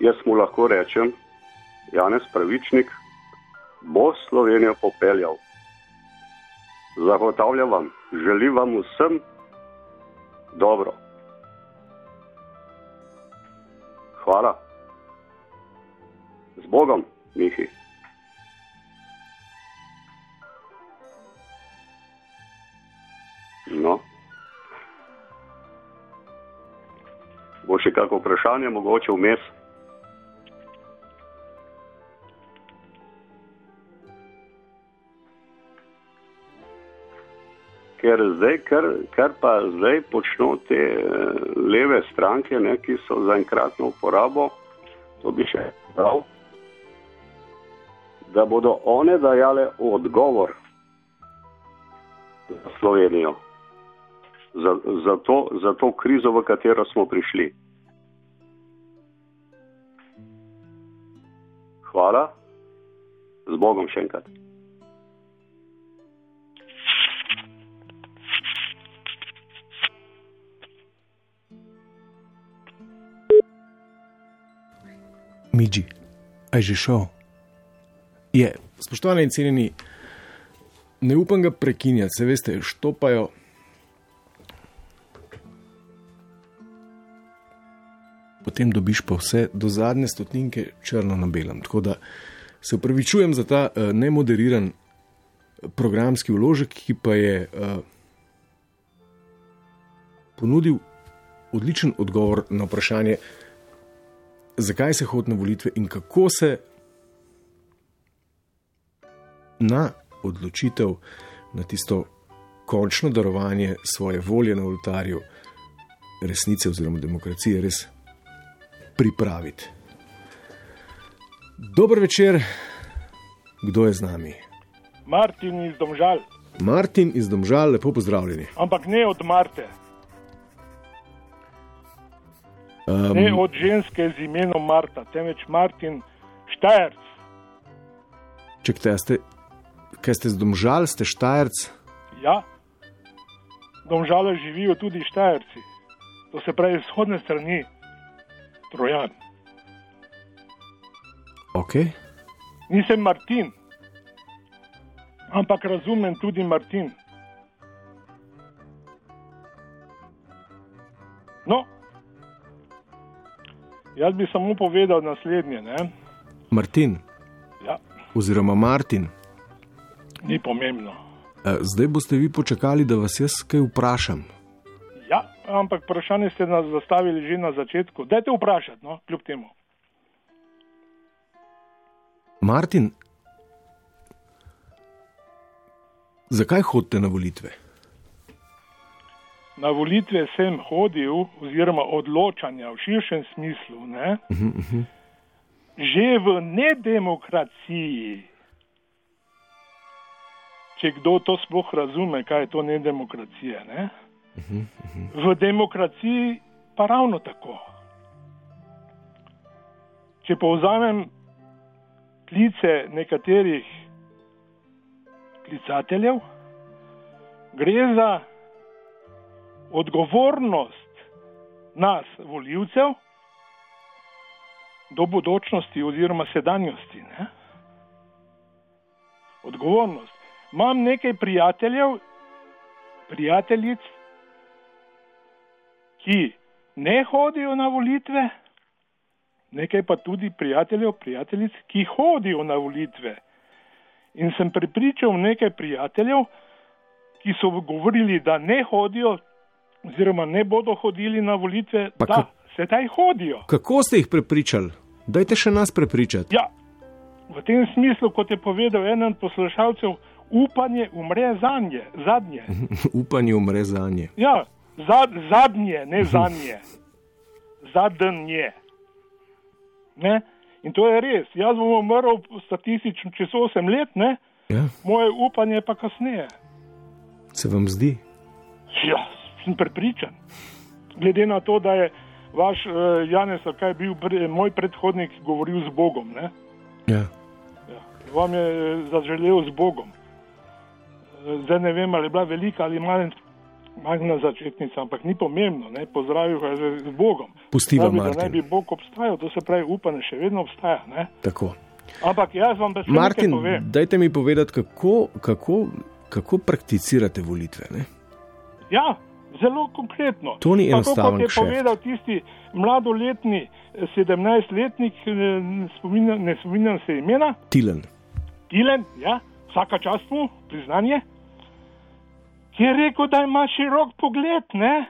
jaz mu lahko rečem, Janez Pravičnik, bo Slovenijo popeljal. Zagotavljam vam, želim vam vsem dobro. Hvala. Z Bogom, mihi. No. Bo še kako vprašanje mogoče vmes? ker zdaj, kar, kar pa zdaj počno te eh, leve stranke, ne, ki so za enkratno uporabo, to bi še prav da bodo one dajale odgovor za Slovenijo, za, za, to, za to krizo, v katero smo prišli. Hvala, z Bogom še enkrat. Midži, aj že šel. Je, spoštovani in cenjeni, ne upam ga prekinjati, se veste, štopajo. Potem dobiš pa vse do zadnje stotninke črno na belem. Tako da se upravičujem za ta uh, nemoderiran programski vložek, ki pa je uh, ponudil odličen odgovor na vprašanje, zakaj se hodi na volitve in kako se na odločitev, na tisto končno darovanje svoje volje na oltarju resnice oziroma demokracije res pripraviti. Dober večer, kdo je z nami? Martin iz Domžal, Martin iz Domžal, lepo pozdravljeni. ampak ne od Marte, Um, ne od ženske z imenom Marta, temveč Martin Štajerc. Čekajte, a ste, kaj ste z Domžal, ste Štajerc? Ja, Domžale živijo tudi Štajerci, to se pravi vzhodne strani, Trojan. Ok, Nisem Martin, ampak razumem tudi Martin. No, jaz bi samo povedal naslednje, ne? Martin, Ja, oziroma Martin, ni pomembno. zdaj boste vi počakali, da vas jaz kaj vprašam. Ja, ampak vprašanje ste nas zastavili že na začetku. Dajte vprašati, no, kljub temu. Martin, zakaj hodite na volitve? Na volitve sem hodil, oziroma odločanja v širšem smislu, ne, Uh -huh, uh -huh. že v nedemokraciji. Če kdo to sploh razume, kaj je to nedemokracija. Ne? V demokraciji pa ravno tako. Če povzamem klice nekaterih klicateljev, gre za odgovornost nas, voljivcev, do bodočnosti oziroma sedanjosti. Ne? Odgovornost. Imam nekaj prijateljev, prijateljic, ki ne hodijo na volitve, nekaj pa tudi prijateljev, prijateljic, ki hodijo na volitve. In sem prepričal nekaj prijateljev, ki so govorili, da ne hodijo, oziroma ne bodo hodili na volitve, Pa da ka- sedaj hodijo. Kako ste jih prepričali? Dajte še nas prepričati. Ja, v tem smislu, kot je povedal eden od poslušalcev, upanje umre zanje, zadnje. Upanje umre za nje. Ja, zad, zadnje, ne zadnje. Zadnje. Ne? In to je res. Jaz bom umrl statistično čez 8 let, ne? Ja, moje upanje pa kasneje. se vam zdi? Ja, sem prepričan. Glede na to, da je vaš uh, Janez, kaj je bil pre, moj predhodnik, govoril z Bogom. Ne? Ja. Ja, vam je eh, zaželel z Bogom. Zdaj ne vem, ali je bila velika ali manj, majhna začetnica, ampak ni pomembno. Ne? Pozdravil ga je z Bogom. Pustiva, Pravi, da Martin. naj bi Bog obstajal, to se pravi, upanje še vedno obstaja. Ne? Tako. Ampak jaz vam še Martin, dajte mi povedati, kako, kako, kako prakticirate volitve. Ne? Ja, zelo konkretno. To ni Tako enostaven kot je kšeft. povedal tisti mladoletni eh, 17-letnik, eh, ne spominjam, ne spominjam se imena, Tilen. Tilen, ja, vsaka čast mu, priznanje, je rekel, da ima širok pogled, ne?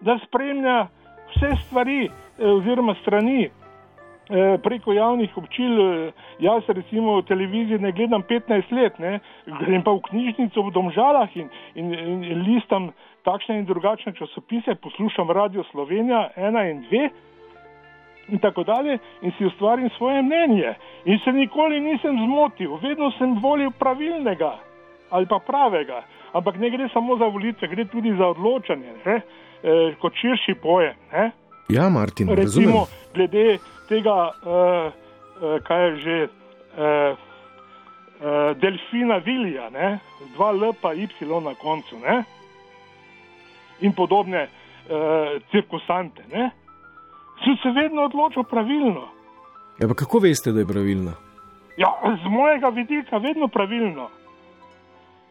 da spremlja vse stvari eh, oziroma strani eh, preko javnih občil. eh, Jaz recimo televizijo ne gledam 15 let, ne, grem pa v knjižnico v Domžalah in, in, in listam takšne in drugačne časopise, poslušam Radio Slovenija 1 in 2 in tako dalje in si ustvarim svoje mnenje. In se nikoli nisem zmotil, vedno sem volil pravilnega ali pa pravega. Ampak ne gre samo za volitve, gre tudi za odločanje, ne? E, kot širši pojem. Ne? Ja, Martin, razumem. Recimo, glede tega, uh, uh, kaj je že, uh, uh, delfina Vilija, ne? dva L pa Y na koncu, ne? in podobne uh, cirkusante. Ne? Sem se vedno odločil pravilno. Ja, kako veste, da je pravilno? Ja, z mojega vidika vedno pravilno.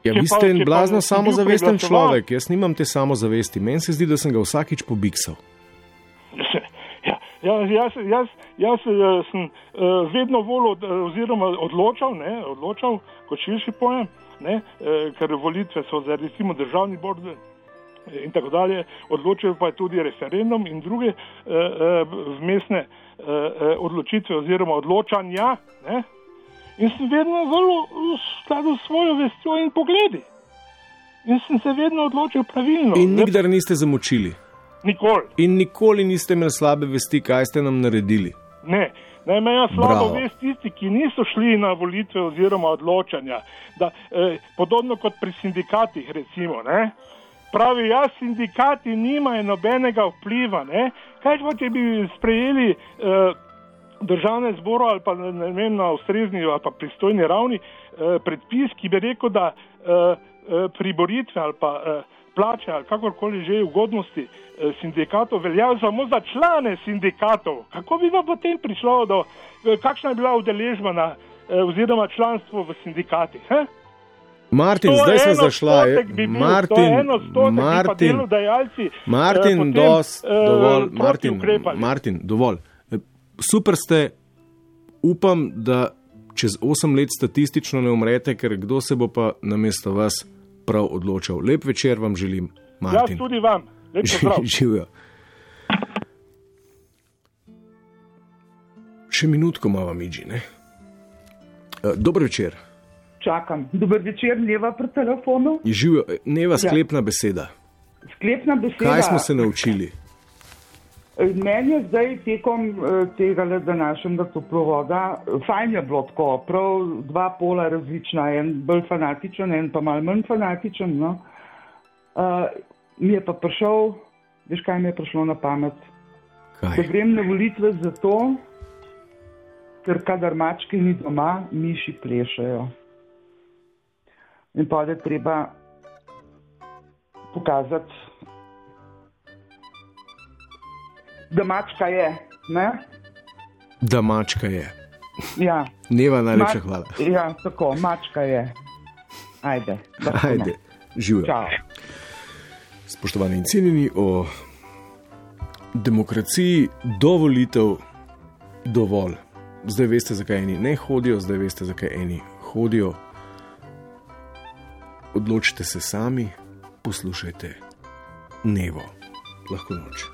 Ja, vi ste en blazno samozavesten človek, jaz nimam te samozavesti. Meni se zdi, da sem ga vsakič pobiksal. Ja, ja, jaz, jaz, jaz eh, sem uh, vedno volil, eh, oziroma odločal, ne, odločal kot širši pojem, ne, uh, ker volitve so za recimo državni bord eh, in tako dalje, odločil pa je tudi referendum in druge uh, vmesne uh, odločitve oziroma odločanja. Ne, in sem vedno zelo v skladu s svojo vestjo in pogledi. In sem se vedno odločil pravilno. In nikdar niste zamočili. Nikoli. In nikoli niste imeli slabe vesti, kaj ste nam naredili. Ne, naj imajo slabo vest tisti, ki niso šli na volitve oziroma odločanja. Da, eh, podobno kot pri sindikatih, recimo. Ne? Pravi, ja, sindikati nimajo nobenega vpliva. Ne? Kaj pa, če bi sprejeli eh, državne zbore ali pa ne vem, na ustrezni ali pa pristojni ravni eh, predpis, ki bi rekel, da eh, eh, priboritve ali pa eh, plače ali kakorkoli že ugodnosti eh, sindikatov veljajo samo za člane sindikatov. Kako bi pa potem prišlo do, eh, kakšna je bila udeležba na, eh, oziroma članstvo v sindikatih? He? Martin, To zdaj smo zašla. bi bil, Martin, Martin, delodajalci, eh, Martin, potem, dos, eh, dovolj, proti Martin. Martin, dovolj. Super ste, upam, da čez 8 let statistično ne umrete, ker kdo se bo pa namesto vas prav odločal. Lep večer vam želim, Martin. tudi vam, lep pozdrav. Živijo. Še minutko imamo, Midži. ne? E, Dober večer. Čakam. Dober večer, Neva pri telefonu. Živijo, E, neva Ja. sklepna beseda. Sklepna beseda. Kaj smo se naučili? Meni je zdaj tekom eh, tega današnjega toplovoda, eh, fajn je bilo tako, prav dva pola različna, en bolj fanatičen, en pa mal manj fanatičen. No. Uh, mi je pa prišel, veš kaj mi je prišlo na pamet? Kaj? Da grem na volitve zato, ker kadar mačke ni doma, miši plešajo. In pa je treba pokazati, da mačka je. Ne? Da mačka je. Ja. Neva, najlepša Mač- hvala. Ja, tako, mačka je. Ajde. Ajde, živijo. Spoštovani in cenjeni, o demokraciji do volitev dovolj. Zdaj veste, zakaj eni ne hodijo, zdaj veste, zakaj eni hodijo. Odločite se sami, poslušajte Nevo. Lahko noč.